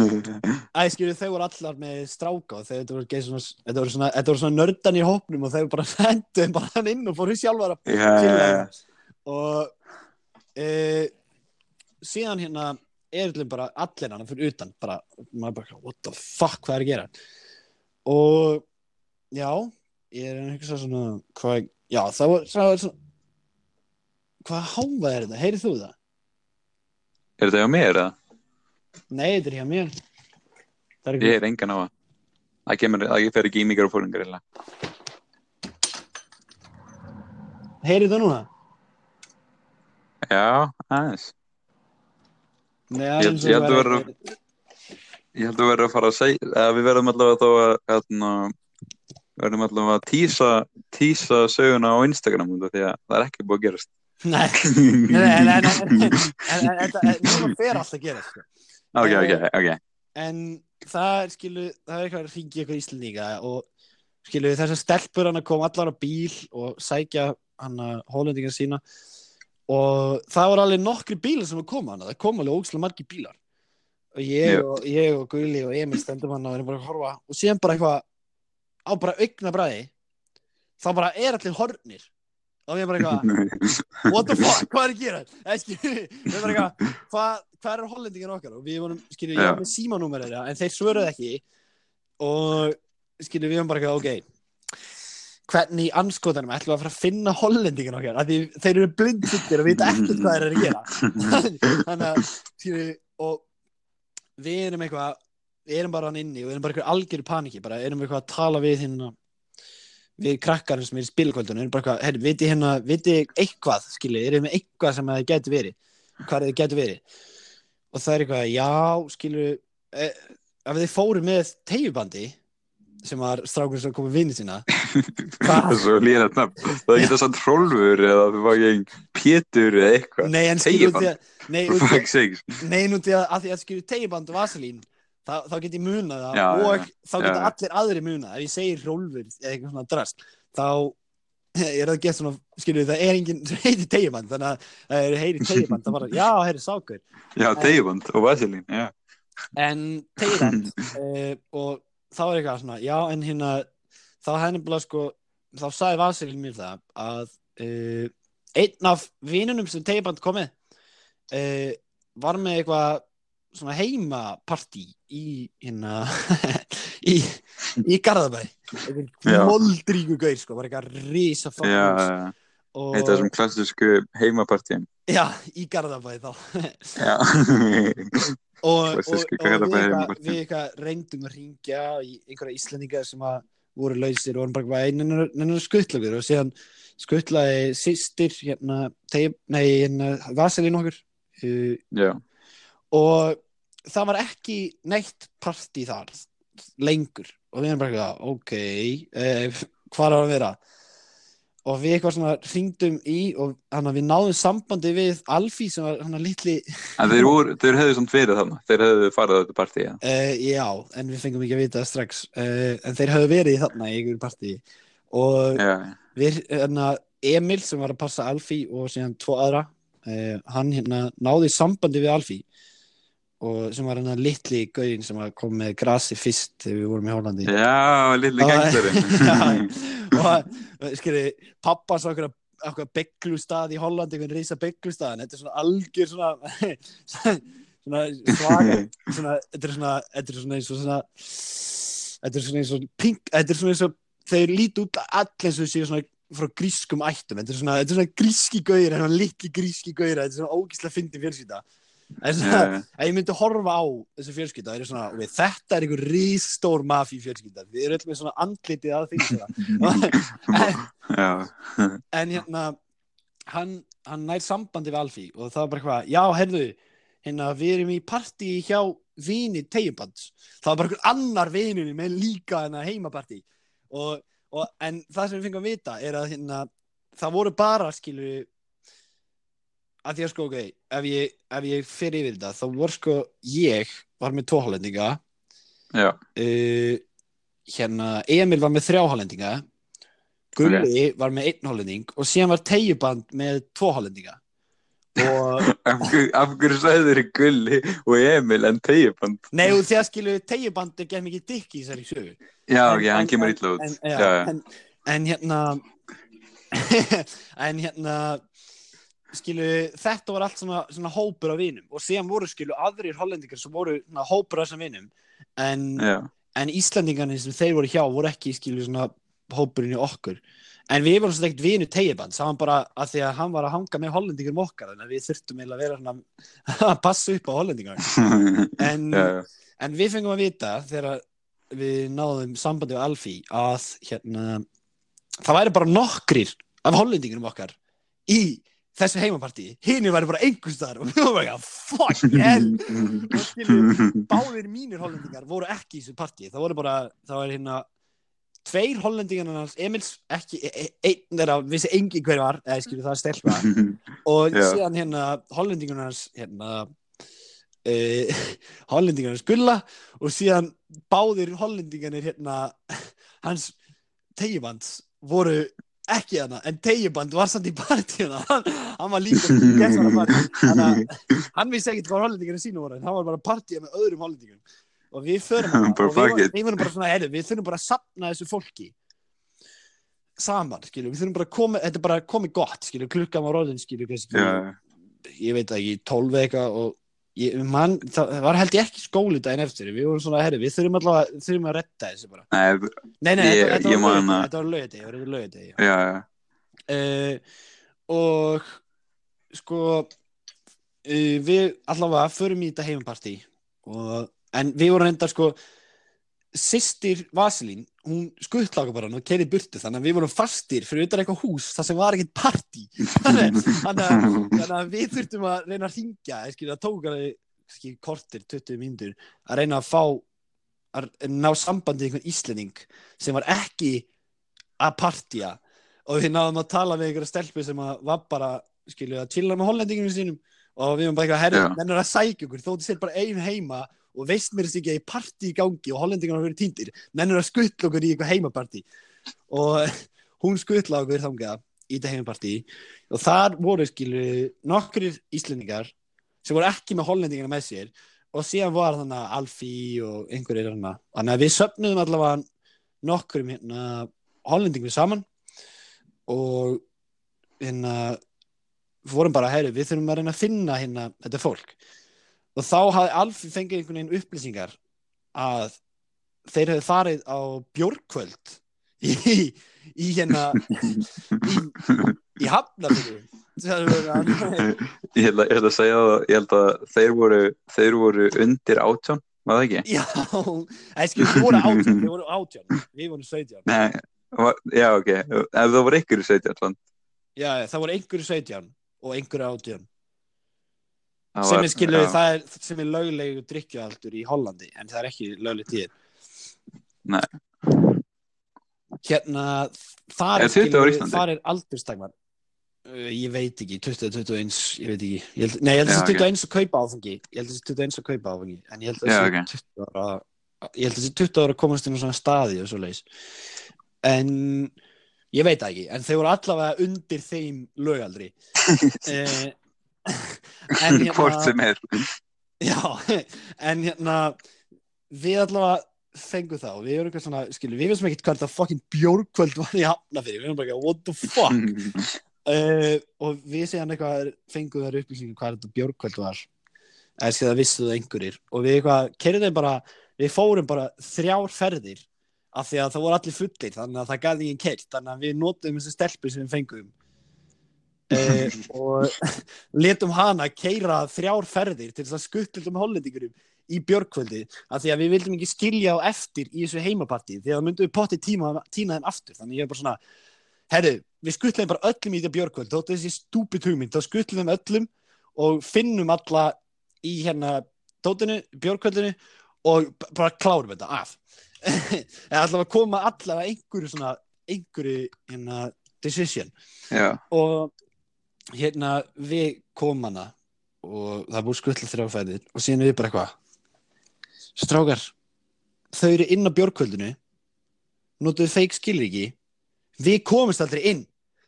Æ, skilju, þau voru allar með stráka og þau, þetta voru, svona, þetta voru svona, svona nördan í hópnum og þau bara hendu þeim bara hann inn og fóru sjálfar að já, chilla já, hérna. og e, síðan hérna er allir bara allir hann fyrir utan bara, maður bara, what the fuck, hvað er að gera? Og já, ég er einhvers að svona hvað, já, það var, það var svona hvað háfa er þetta, heyrið þú það? Er þetta hjá mér eða? Nei, þetta er hjá mér. Er Ég er engan á það. Það kemur, það fer ekki í mikrofónungar eða. Heyrið það núna? Já, aðeins. Nei, Ég- það eins og ég held að vera- Ég held að vera að fara að segja, eða við verðum allavega þá að, hérna, verðum allavega að tísa, tísa söguna á Instagram því að það er ekki búið að gerast. Nei, en núna fer alltaf að gera, sko. Ok, ok, ok. En það er, skilu, það er eitthvað að ringi eitthvað íslendinga og skilu, þessar stelpur hann að koma allar á bíl og sækja hann að hólendingar sína og það voru alveg nokkri bílar sem að koma hann, það kom alveg ógislega margir bílar og ég, og ég og Gulli og Emil stendum hann og erum bara að horfa og síðan bara eitthvað á bara augna bræði þá bara er allir hornir og ég bara eitthvað what the fuck, hvað er að gera? Við bara eitthvað hvað, er hollendingin okkar? Og við vorum, skilju, ég var með símanúmer en þeir svöruðu ekki. Og skilju, við vorum bara eitthvað, ok hvernig í anskotanum ætlum við að fara að finna hollendingin okkar? Af því þeir eru blindfullir og vita ekkert hvað þeir eru að gera. Þannig að, skilju, og við erum eitthvað við erum bara hann inni og við erum bara eitthvað algjöru paniki bara erum eitthvað að tala við hérna við krakkarinn sem er í spilkvöldunum erum bara eitthvað, herri, viti hérna, viti eitthvað skilji, erum við eitthvað sem það getur verið? Hvað það getur verið? Og það er eitthvað, já, skilju e, ef þið fóru með tegjubandi sem var strákur sem kom með vinni sína Það er svo nafn. Það geta samt Hrólfur eða þú var ekki Pétur eða eitthvað. að nei, út í að, að, að skilju tegjuband og vaselín þá, þá get ég munað það Já, já, og þá geta já. allir aðri munað ef ég segir Hrólfur eða eitthvað svona drast þá er það gett svona, skilju, það er enginn sem heitir tegjuband, þannig að það er heyri tegjuband, það bara, já, heyri sákur Já, Teiband og Vasilín, já. en tegjuband uh, og þá er eitthvað svona, já, en hérna þá hefði nefnilega sko þá sagði Vasilín mér það að uh, einn af vinunum sem tegjuband komið uh, var með eitthvað svona heimapartí í hérna í, í Garðabæ moldríku gaur sko, var eitthvað já. og Eitt af þessum klassísku heimapartíum. já, í Garðabæ þá Já. og, og, og Garðabæ við eitthvað reyndum að ringja í einhverja Íslandingar sem að voru lausir og vorum bara eitthvað einan skuttlagur og síðan skuttlaði sýstir hérna, nei, hérna Vaselín okkur uh, Já. Og það var ekki neitt partí þar lengur. Og við erum bara ok uh, hvað er að vera? Og við eitthvað svona hringdum í og hann við náðum sambandi við Alfí sem var hann að litli En þeir, voru, þeir hefðu samt verið þarna. Þeir hefðu farið á þetta partí, já. Uh, já, en við fengum ekki að vita það strax. Uh, en þeir höfðu verið þarna í einhverju partí. Og Já, við, hérna, Emil sem var að passa Alfí og síðan tvo aðra uh, hann hérna náði sambandi við Alfí og sem var hérna litli gauðin sem að kom með grasi fyrst þegar við vorum í Hollandi. Já lilli Já, gangsterinn. og skilji, pappa svo okkur okkur bygglustad í Hollandi einhvern risa bygglustad þetta er svona algjör svona svona svona, þetta er svona, er svona eins og svona þetta er svona eins og pink, þetta er svona eins og þeir líti út allir eins og séu svona frá grískum ættum, þetta er svona, þetta er svona gríski gauðir, þetta er litli gríski gauðir, þetta er svona ógíslega fyndi fjölskylda Ef ég myndi horfa á þessu fjölskylda, er svona, okay, þetta er einhver rístór mafí fjölskylda, við erum öll með svona andlitið að því en, en hérna hann, hann nær sambandi við Alfí og það var bara eitthvað, já, herðu hérna, við erum í partí hjá vini tegjubands, það var bara einhver annar vinunni með líka hérna heimapartí. Og, og, en það sem við fengum að vita er að hérna, það voru bara, skilu að því að sko, ok, ef ég, ef ég fer yfir þetta, þá voru sko ég var með tvo hollendinga Já. uh, hérna Emil var með þrjá hollendinga Gulli var með einn hollending og síðan var Tegjuband með tvo hollendinga og Af hverju- sagði þeir Gulli og Emil en Teiband? nei og þegar skilu Tegjuband er gett mikið dykk í þessari sögu Já, En- ok, hann kemur illa út. en, já, Já, já. En, en hérna en hérna skilu, þetta var allt svona, svona hópur af vinum. Og síðan voru skilu aðrir hollendingar sem voru svona, hópur af þessum vinum. En, Já. en Íslandingarnir sem þeir voru hjá voru ekki skilu svona hópurinn í okkur. En við vorum svona ekkert vinu tegiband sá hann bara að því að hann var að hanga með hollendingur okkar þannig að við þurftum eiginlega að vera svona að passa upp á hollendingar en, já. en við fengum að vita þegar við náðum sambandi á Alfí að hérna það væri bara nokkrir af hollendingurum okkar í þessu heimapartí hinn væri bara einhvers þar og við vorum bara fuck hell. Og skilju, báðir mínir hollendingar voru ekki í þessu partí. Það voru bara, það var hérna tveir hollendingarnar Emils ekki, e- e- einn þeirra, vissi engi hver var eða skilju það er stelpa. Og Já. síðan hérna hollendingarnar hans hérna uh, hollendingarnar hans Gulla og síðan báðir hollendingarnir hérna hans tegibands voru ekki hana, en tegjuband var samt í partíuna hann, hann var líka að hann, hann vissi ekkert hvað hollendingarnir sínu voru hann var bara partíða með öðrum hollendingarum og við förum hana og við, vorum- við vorum bara svona, heyrðu, við þurfum bara að sapna þessu fólki saman, skilju, við þurfum bara að koma þetta er bara komið gott, skilju, klukkan var orðin skilju, já, ég veit ekki 12 eitthvað og ég, man, það var held ég ekki skóli daginn eftir. Við vorum svona, herri, við þurfum allavega þurfum að retta þessu bara. Nei, nei, nei, Ég- þetta, þetta, var að- þetta var lögði þetta var lögði já, já. uh, og sko uh, við allavega förum í þetta heimapartí og, en við vorum enda sko sýstir Vasilín hún skuttláka bara hann og kerið burtu þannig að við vorum fastir fyrir utan eitthvað hús þar sem var ekkert partí. Þannig að, við þurftum að reyna að ringja það tók alveg kortir 20 mínútur að reyna að fá að ná sambandi við einhvern íslending sem var ekki að partía og við náðum að tala við einhverja stelpu sem var bara skilju að chilla með hollendinginu sínum. Og við varum bara eitthvað herri, Já. mennur að sækja okkur þóttu sér bara ein heima og veist mér þess ekki að í partí í gangi og hollendingarna verið týndir. Mennur að skuttla okkur í eitthvað heimapartí. Og hún skuttla okkur þangað í þetta heimapartí. Og þar voru skilju nokkrir íslendingar sem voru ekki með hollendingarna með sér og síðan var þannig að Alfí og einhverjir hérna þannig að við söfnuðum allavega nokkrum hérna hollendingum saman og hérna vorum bara, heyri, við þurfum að reyna að finna hérna þetta fólk og þá hafði Alfí fengið einhvern veginn upplýsingar að þeir hefði farið á bjórkvöld í, í hérna í, í verið ég held að, að segja það ég held að þeir voru, þeir voru undir átján, var það ekki? Já, við vorum átján, við vorum átján, við vorum 17. Nei, var, já ok ef það voru 17 svona, Já, það voru einhverju 17 og einhverju átján. Sem er skilur, já. það er, sem er löglegu drikkjualdur í Hollandi, en það er ekki löglegt tíðir. Nei. Hérna, þar Er er 20 á skilur, þar er aldurstakmar. Uh, ég veit ekki, 20, 21, ég veit ekki. Ég held, nei, ég held að það ok. 21 að kaupa áfengi. Ég held að það sé 21 að kaupa áfengi, en ég held að það sé 20 ára, ég held að það sé 20 ára að komast inn á svona staði og svo leis. En ég veit ekki, en þau voru allavega undir þeim lögaldri. en hérna, hvort sem er. Já, en hérna við allavega fengum það og við erum eitthvað svona, skilju, við veistum ekkert hvað þetta fucking bjórkvöld var í hafna fyrir, við erum bara eitthvað, what the fuck? Uh, og við segjan eitthvað fengum þær upplýsingum hvað þetta bjórkvöld var. Eða sér það vissu það einhverjir. Og við eitthvað, kerðum bara við fórum bara þrjár ferðir af því að það voru allir fullir þannig að það gæði ekki kert, þannig að við notum þessi stelpur sem við fengum uh, og letum hana keira þrjár ferðir til þess að skuttildum hollendingurum í björkvöldi af því að við vildum ekki skilja á eftir í þessu heimapartí því að það myndum við potti tíma, tína þeim aftur. Þannig ég er bara svona, herru við skuttlaðum bara öllum í þetta björkvöld þóttu þessi stúpid hugmynd, þá skuttlaðum öllum og finnum alla í hérna tótinu, björkvöldinu og bara klárum þetta af. Eða allavega koma allavega einhverju svona, einhverju hérna decision. Já, og hérna við komum hana og það búið skuttla þrjáfæðir og síðan við bara eitthvað strákar þau eru inn á björkvöldinu notuðu feik skilur ekki við komumst aldrei inn.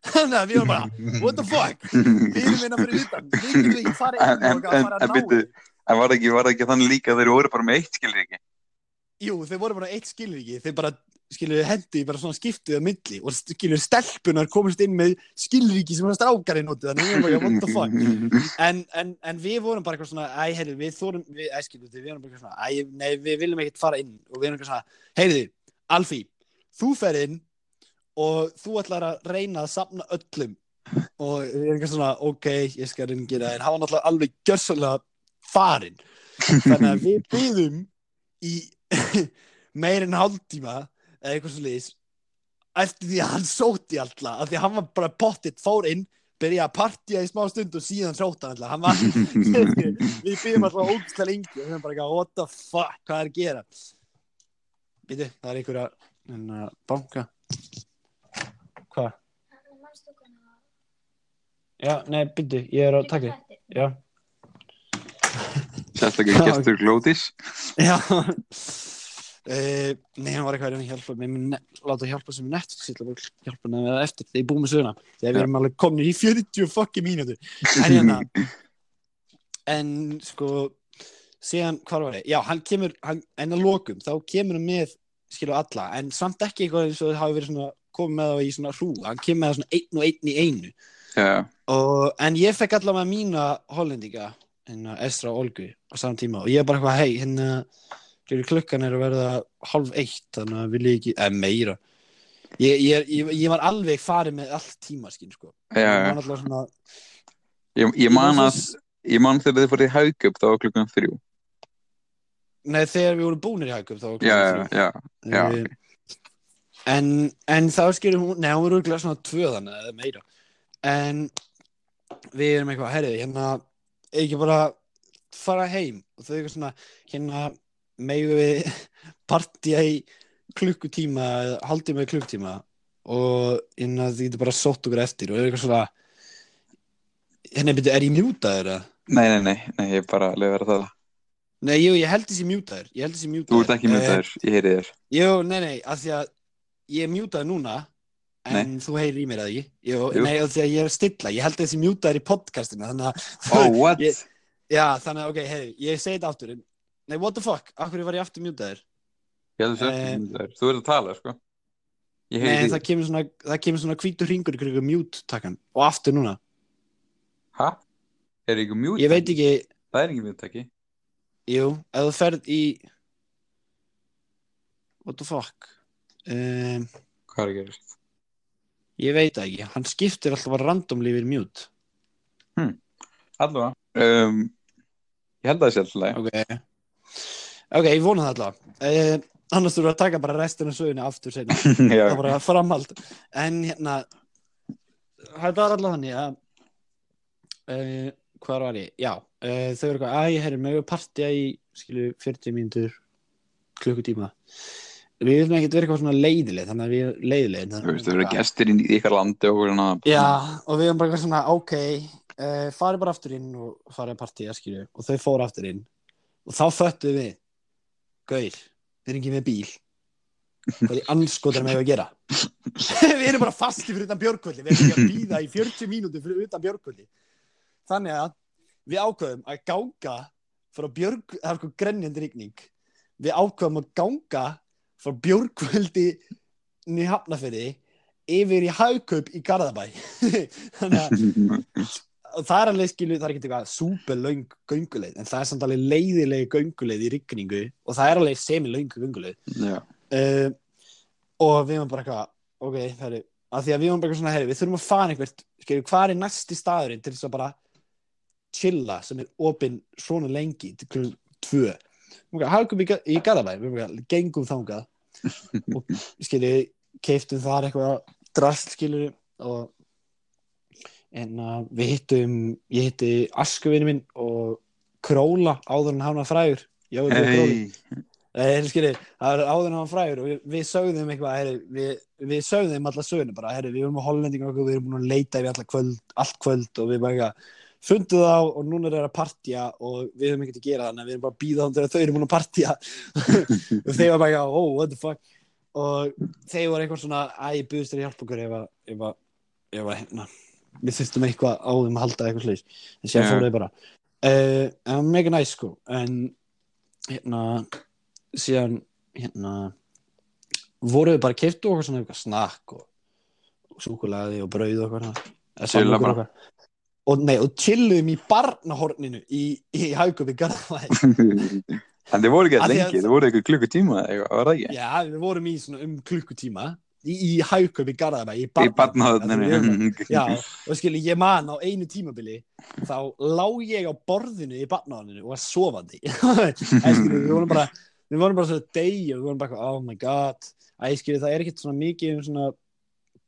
Þannig að við erum bara what the fuck? Við erum inn að fyrir utan við getum ekki fara inn En- en- en þeim. en var það ekki, ekki þannig líka að þeir voru bara með eitt skilur ekki jú þau voru bara eitt skilur ekki þeir bara skilur hendi bara svona skiptuð að milli og skilur stelpunar komist inn með skilur ekki sem hann notið what the fuck? En, en, en við vorum bara eitthvað svona æ, heyrðu, við þórum, við, æ, skilu, við erum bara eitthvað svona æ, nei, við viljum ekkert fara inn. Og við erum eitthvað svona, heyrðu, Alfí þú fer inn og þú ætlar að reyna að safna öllum. Og við erum eitthvað svona ok, ég skal en hann var náttúrulega alveg gjörsanlega farinn. Þannig að við byggðum í meir en hálftíma eða eitthvað svo liðis eftir því að hann sóti alltaf af því að hann var bara pottitt, fór inn byrjaði að partja í smá stund og síðan sóti hann alltaf. Hann var, við byggjum alltaf ógstlega lengi og erum bara eitthvað, what the fuck, hvað er að gera? Býtu, það er einhverja en að banka. Hvað? Já, nei, býtu, ég er á takki Já, Sérstaklega Já, gestur Glódís. já Uh, nei, hann var eitthvað að að hjálpa mér láta hjálpa sem Netflix að hjálpa hann með það eftir ég búið með söguna. Þegar við erum alveg komin í 40 fucking mínútu en hérna en sko síðan, hvað var ég? Já, hann kemur hann, en að lokum, þá kemur hann með skilur alla, en samt ekki eitthvað eins og það hafi verið svona, komið með það í svona hrú. Hann kemur með það svona einn og einn í einu. Já, og, en ég fekk allavega mína hollendinga hérna Estra og Olgu á saman tíma og ég er bara eitthvað, hei, hérna skilur, klukkan er að verða hálf eitt þannig að vil ég ekki, eða meira ég, ég, ég, ég var alveg farið með allt tíma, skil, sko já, já. svona Ég, ég man að, ég man þegar þið fóruð í haugup þá var klukkan þrjú. Nei, þegar við vorum búnir í hægum þá var klukkan þrjú. já, Eh, en, en þá skilur hún, nei, hún var örgulega svona tvö þannig eða meira en við erum eitthvað, herrið, hérna ekki bara fara heim og þau eitthvað svona, hérna megum við partía í klukkutíma eða haldið með klukkutíma og hérna þið getur bara sótt okkur eftir og er eitthvað svona hérna byrju, er ég mjútaður eða? Nei, nei, nei, nei, ég er bara að lefa það. Nei, jú, ég held þessi mjútaður ég held þessi mjútaður Þú ert ekki Eh, þær, ég heyri þér. Jú, nei, nei, af því að ég er mjútaður núna en þú heyrir í mér að ég Jú, Jú. nei, af því að ég er að stilla ég held þessi mjútaður í podcastinu þannig að, Oh, what? Ég- já, þannig að, ok, heyri, ég segi þetta aftur Nei, what the fuck, af hverju var ég aftur mjútaður? Ég held þessu Eh, með þær. Þú ert að tala, sko. Ég Nei, það kemur svona, það kemur svona hvítur hringur í kringum mjút takkan og aftur núna Hæ? Er ykkur mjút? Ég veit ekki, Það er ekki mjúttaki. jú, ef þú ferð í What the fuck um, Hvað er að gerast? Ég veit ekki, hann skiptir alltaf bara randomli yfir mjút Allavega. Um, ég held að það sé alltaf leið. Ok Ok, ég vona það alltaf uh, Annars þurfum við að taka bara restina af sögunni aftur seinna. Já, Það var bara framhald. En hérna Það var alltaf þannig að uh, Hvað var ég? Já, uh, þau eru eitthvað Æ, herri, með við partja í Skilu 40 mínútur Klukkutíma. Við viljum ekkert vera eitthvað svona leiðileg Þannig að við leiðileg þú veist, þú eru gestir inn í ykkar landi og svona. Já, og við erum bara svona Ok, uh, farið bara aftur inn Og farið að skilu Og þau fóru aftur inn. Og þá föttuðum við Gaur, við erum ekki með bíl. Hvað er anskotar með að gera? við erum bara fasti fyrir utan björgvöldi Við erum ekki að býða í 40 mínútur fyrir utan björgvöldi Þannig að við ákveðum að ganga frá björg, það er eitthvað grenjandi rigning. Við ákveðum að ganga frá björgvöldi í Hafnafyrði yfir í Haugkaup í Garðabæ. Þannig að það er alveg skilu, það er ekki eitthvað super löng gönguleið, en það er samt alveg leiðileg gönguleið í rigningu og það er alveg semi löng gönguleið uh, og við varum bara eitthvað ok, það er, að því að við varum bara eitthvað svona herri, við þurfum að fara einhvert, skilju, hvað er næsti staðurinn til þess að bara chilla sem er opinn svona lengi til klukkan tvö? Okay, hagum í, Ga- í Garðabæ, við varum eitthvað gengum þangað. Og skilju, keiftum þar eitthvað drast, skilju og en uh, við hittum ég hitti Askuvinu minn og Króla áður en hann var frægur. Hey. Hei, Nei, skilji, það er áður en hann var frægur og við, við sögðum eitthvað, herri, við, við sögðum alla söguna bara, herri, við erum á hollendingu og við erum búin að leita alla kvöld, allt kvöld og við bara fundum þá og núna er það að partja og við höfum ekkert að gera þannig að við erum bara að býða þannig að þau eru búin að partja og þeir var bara oh, what the fuck? Og þeir voru eitthvað svona, æ, ég buðist þér að hjálpa okkur ef að, ef að, ef að, hérna, við þurftum eitthvað á þeim að halda eitthvað slis, en sér Já. fóru þeir bara uh, en mega næs sko, en hérna síðan hérna voru við bara keftu okkur svona eitthvað snakk og, og súkulaði og brauð svona. Eða bara. og nei, og chilluðum í barnahorninu í, í haugum í Garðavæði En þið voru ekki Af að því að- lengi, þið voru klukkutíma eitthvað, var það ekki? já, við vorum í svona um klukkutíma í, í haugum í Garðabæ í Í barnaðinu barnaðinu. já, og skilji, ég man á einu tímabili þá lá ég á borðinu í barnaðinu og var sofandi skilji, við vorum bara við vorum bara svo degi og við vorum bara oh my god að skilji, það er ekkert svona mikið um svona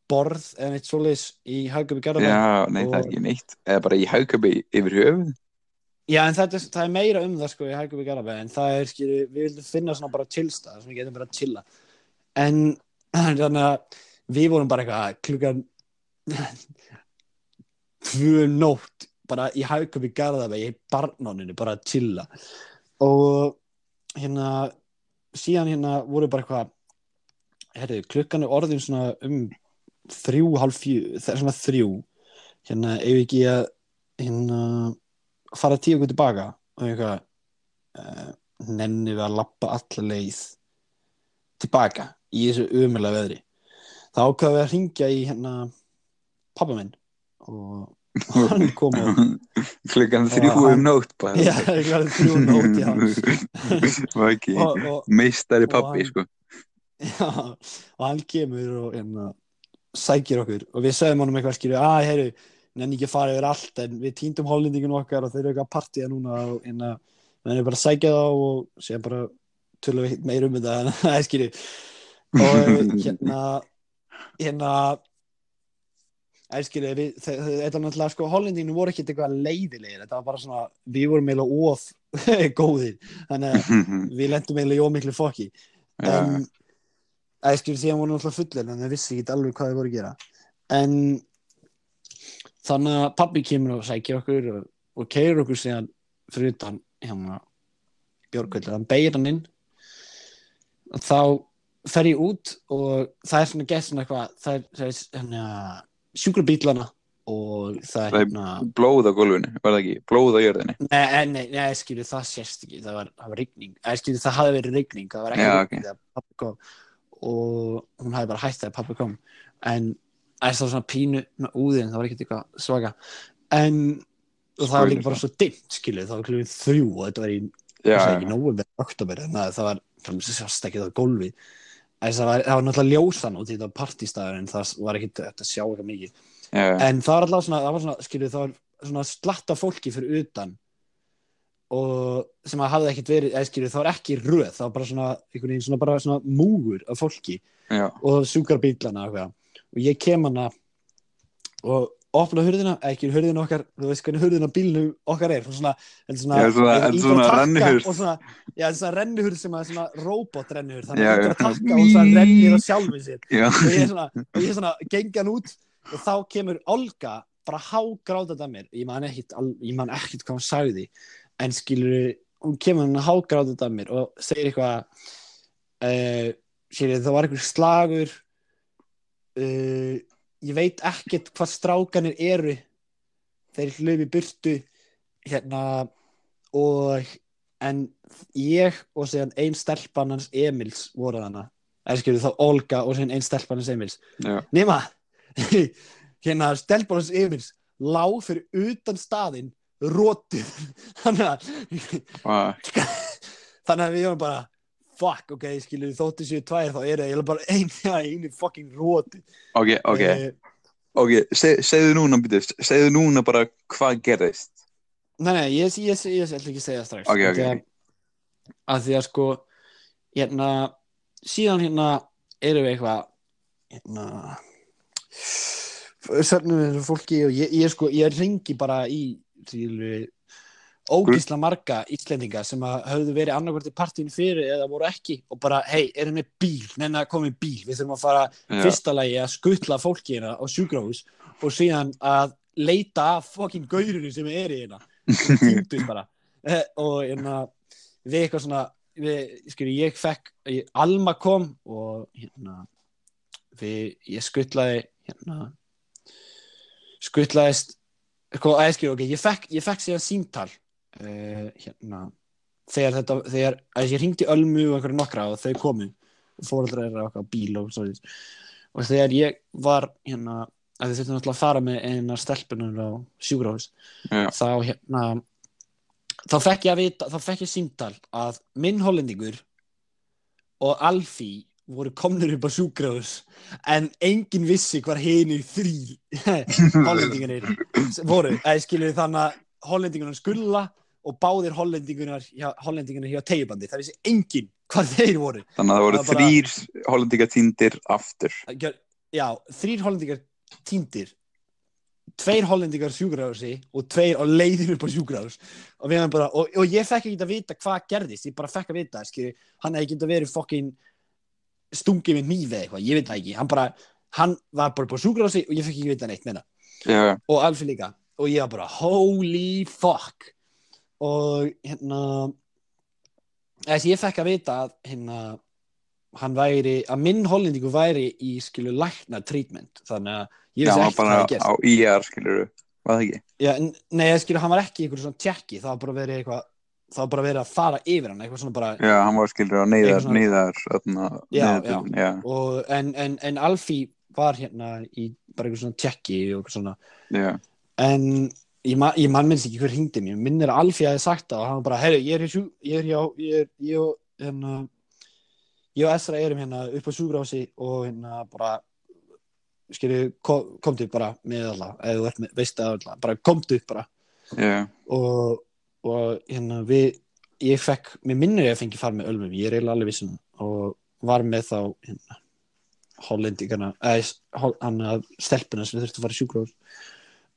borð eða neitt svoleiðis í í Garðabæ Já, nei, það er Og- ekki neitt. Eða bara í haugköpi yfir höfuð. Já, en þetta, er- það er meira um það sko í Hækjum í Garabæ en það er, skilju, við vildum finna svona bara chillstað sem við getum bara að chilla en þannig að við vorum bara eitthvað klukkan tvö nótt bara í Hækjum í Garabæ í barnáninu bara að chilla. Og hérna síðan hérna voru bara eitthvað herri, klukkan er orðin svona um þrjú, hálf fjö, það er svona þrjú. Hérna, ef ekki að hérna fara tíu okkur tilbaka? Og eitthvað uh, nenni við að lappa alla leið tilbaka í þessu umulega veðri. Þá ákvaðum við að ringja í hérna pappa minn og hann kom og Klukkan þrjú um nótt já, var þrjú nótt já. Var ekki meistari pappi, sko. já, og hann kemur og hérna, sækir okkur. Og við sögum honum eitthvað skilju að heyru, nenni ekki að fara yfir allt en við týndum hollendingin okkar og þeir eru eitthvað að partíja núna og hérna, nenni bara að sækja þá og séðan bara tölum við ekkert meir um þetta. En það er skilju og hérna hérna skilju, við, þe- þe- þetta er náttúrulega sko, hollendinginu voru ekkert eitthvað leiðilegir, þetta var bara svona, við vorum eiginlega of góðir, þannig að við lendum eiginlega í ómiklu fokki. En að skilur síðan voru náttúrulega fullir en það vissi ekki alveg hvað þið voru að gera. En þannig að pabbi kemur og sækir okkur og, og keirir okkur síðan fyrir utan hérna björgvöldur, hann beigir hann inn. Og þá fer ég út og það er svona gett svona eitthvað það er, það er hérna, sjúkrabílana og það er hérna blóð á gólfinu, var það ekki? Blóð á jörðinni. Nei, nei, nei, skilju, það sést ekki, það var, það var rigning, eða skilju, það hafði verið rigning, það var ekki Já, rigning þegar pappi kom. Og hún hafði bara hætt þegar pappi kom, en það er svona pínu svona úðin, það var ekkert eitthvað svaka, en og það var líka bara svo dimmt, skilju, það var klukkan þrjú og þetta var í, Já, það ekki nóvember, oktober, en það, var, það ekki það en það var, það var náttúrulega ljósan út í þetta var partístaður en það var hægt að sjá eitthvað mikið. Já, en það var alltaf svona, það var svona, skilju, það var svona slatt af fólki fyrir utan og sem að hafði ekkert verið, eða skilju, það var ekki röð, það var bara svona, einhvern veginn svona bara svona múgur af fólki já, og sjúkar bílana og eitthvað. Og ég kem hana og opna hurðina, ekki hurðina okkar þú veist hvernig hurðina bílnu okkar er svona, svona, Já, svona- á svona rennihurð. og svona, já, svona rennihurð sem er svona robot rennihurð, þannig að þú ýtir á takka og svona rennir á sjálfið sér. Og ég er svona, ég er svona gengan út og þá kemur Olga bara hágrátað að mér. Ég man ekkit, ég man ekkit hvað hún sagði en skilur, hún kemur hann hágrátað að mér og segir eitthvað uh, skilur, það var eitthvað slagur uh, ég veit ekkert hvað strákanir eru. Þeir hlöfi burtu hérna og en ég og síðan ein stelpan hans Emils voru þarna. Eða skilur þá Olga og síðan ein stelpan hans Emils. Já, nema hérna stelpan hans Emils lá fyrir utan staðinn rótið þannig að þannig að við erum bara fuck, ok, skilur þóttu séu tvær þá er það bara ein, einu fucking rótið ok, ok, Eh, ok, seg, segðu núna, býtu, segðu núna bara hvað gerðist. Nei, nei, ég, ég, ég, ég ætla ekki að segja strax. Ok, ok, að, að því að sko hérna, síðan hérna erum við eitthvað hérna sörnum við fólki og ég, ég sko, ég ringi bara í til ógísla marga Íslendinga sem að höfðu verið annarkvært í partíinu fyrir eða voru ekki og bara, hei, erum við bíl, neina í bíl. Við þurfum að fara Já, fyrsta lagi að skutla fólki hérna á sjúkrahús og síðan að leita af fokkin gaurinu sem er í hérna. Eh, og hérna við eitthvað svona við, skilur, ég fekk, ég, Alma kom og hérna við, ég skuttlaði hérna skuttlaðist sko, að ég skilur, ok, ég fekk, ég fekk síðan símtal uh, hérna þegar þetta, þegar, að ég ringdi Ölmu og einhverju nokkra og þau komu fóreldrar eru á okkar bíl og svo og þegar ég var hérna að þið þurftum náttúrulega að fara með eina stelpunum á sjúkrahús Já. þá hérna þá fekk ég að vita, þá fekk ég símtal að minn hollendingur og Alfí voru komnir upp á sjúkrahús en enginn vissi hvar hinir þrý hollendingarnir voru, eða skilur þannig að hollendingarnar skulla og báðir hollendingarnar hjá, hollendingarnar hjá tegjubandi, það vissi enginn hvar þeir voru. Þannig að það voru Það var bara- þrýr hollendinga týndir aftur. Já, þrýr hollendingar týndir tveir hollendingar sjúkrahúsi og tveir á leiðinu upp á sjúkrahús. Og, og, og ég fekk ekki að vita hvað gerðist, ég bara fekk að vita skilur, hann hefði ekki að verið fokkin stungið með nýfi eða eitthvað, ég veit það ekki. Hann bara, hann var bara upp á sjúkrahúsi og ég fekk ekki að vita neitt meina Já, og Alfie líka. Og ég var bara holy fuck og hérna þess ég fekk að vita að hérna hann væri, að minn hollendingu væri í skilu lækna treatment. Þannig að ég já, hann var ekki hvað bara það gerst á IR, skilur þú, var það ekki? Já, en- nei, ég skilu, hann var ekki í einhverju svona tjekki. Það var bara verið eitthvað það var bara verið að fara yfir hann eitthvað svona bara Já, hann var, skilur, á neyðar, neyðar, Já, neyðar, já, og, en, en, en Alfie var hérna í bara eitthvað svona tjekki og eitthvað svona. Já, en ég, ma ég mann minnst ekki hver hringdi mér. Minnir að Alfie hafi sagt það og hann bara, herru, ég er, í sjú- ég er hjá ég er, ég og hérna ég og Esra erum hérna upp á sjúgrási og hérna bara skilju, kom, komdu bara með alla, eða veist að alla bara komdu bara. Já, og, og hérna við ég fekk, mér minnir ég að fengi fara með Ölmum, ég er eiginlega alveg vissum og var með þá hérna, hollendingarna, eða hann að stelpuna sem þurfti að fara í sjúkrós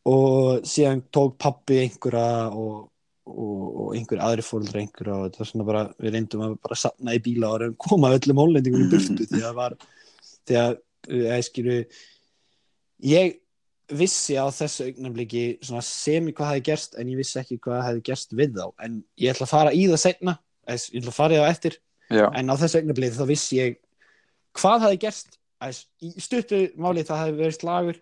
og síðan tók pappi einhverja og, og, og einhver aðri fóruldra einhverja og þetta var svona bara, við reyndum að bara sapna í bíla og koma öllum hollendingum í burtu því að var því að, eða skilju ég vissi á þessu augnamliki svona semi hvað hefði gerst en ég vissi ekki hvað hefði gerst við þá. En ég ætla að fara í það setna ég ætla að fara í það eftir. Já, en á þessu augnamliki þá vissi ég hvað hefði gerst Æs, í stuttu máli það hefði verið slagur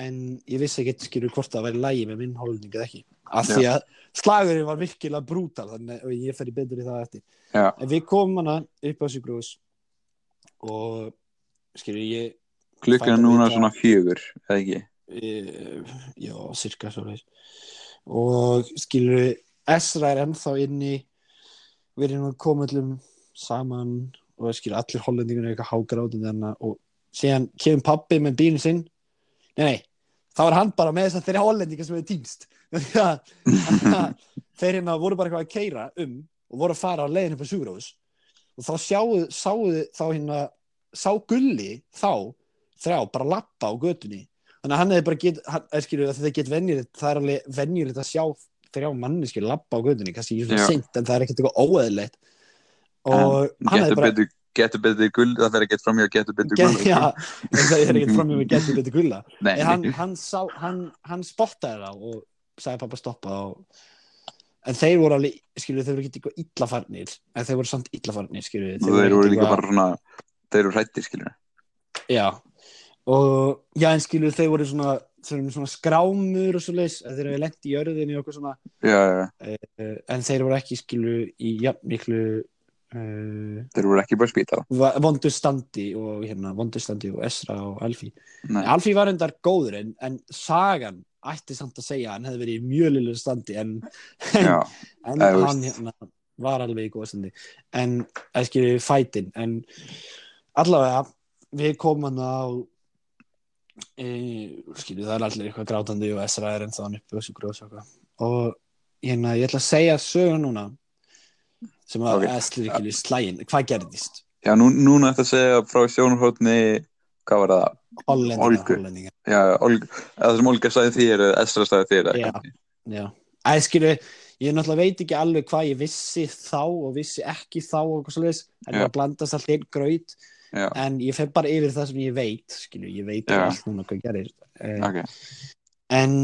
en ég vissi ekki skilur hvort það væri lægi með minn hólning eða ekki. Af því að slagurinn var virkilega brútal þannig og ég fer í betur í það eftir. Já, en við komum hana upp á sjúkrús og skilur ég er að núna svona fjögur, eða ekki? e, já, cirka svo leis og skilur Esra er ennþá inni. Við erum að koma öllum saman og skilur allir hollendingur eitthvað hágráðin þarna og síðan kemur pappi með bílinn sinn nei, nei, þá er hann bara með þess að þeirra hollendingar sem er týnst. Þeir hérna voru bara eitthvað að keira um og voru að fara á leiðin upp á sjúgrós og þá sjáu, sáu þá hérna sá gulli þá þrjá bara lappa á götunni. Þannig að hann hefði bara get, hann, skilur, það get venjulegt, það er alveg venjulegt að sjá þrjá manni skilur lappa á götunni. Kannski ekki svona seint en það er ekkert eitthvað óeðlilegt. Og hann hefði bara betur, getur betur gull, það fer ekki fram hjá getur betur Get, gull. já, það er ekkert fram með getur betur gulla. Nei, en hann, hann, sá, hann, hann spottaði það og sagði pappa stoppa og... en þeir voru alveg skilur þeir voru ekki eitthvað illafarnir en þeir voru samt illafarnir skilur og þeir voru líka bara svona, þeir eru hrættir, skilur. já. Og já en skilur þeir voru svona þeir voru svona skrámur og svo leis þeir hefur lent í jörðinni og eitthvað svona. Já, já, uh, en þeir voru ekki skilur í jafn miklu uh, þeir voru ekki bara spýta. vondu standi og hérna vondu standi og Esra og Alfí Alfí var endar góður en, en sagan ætti samt að segja að hann hefði verið í mjög lillur standi en, en, já, en hann hérna, var alveg í góða standi. En ekki fætin en allavega við komum hann á e, skilju það er allir eitthvað grátandi og Esra er ennþá hann uppi og og hérna ég ætla að segja sögur núna sem að Ok. okay. Esli ekki slægin, hvað gerðist já, nú, núna ætti að segja frá sjónarhóttni, hvað var það? Hollendinga, það sem Olga sagði þér, eða Estra sagði þér, Já. Já, að skilju, ég náttúrulega veit ekki alveg hvað ég vissi þá og vissi ekki þá og eitthvað svoleiðis, en það blandast allt einn Já, en ég fer bara yfir það sem ég veit, skilju, ég veit Já. allt núna hvað gerir. Uh, ok. En,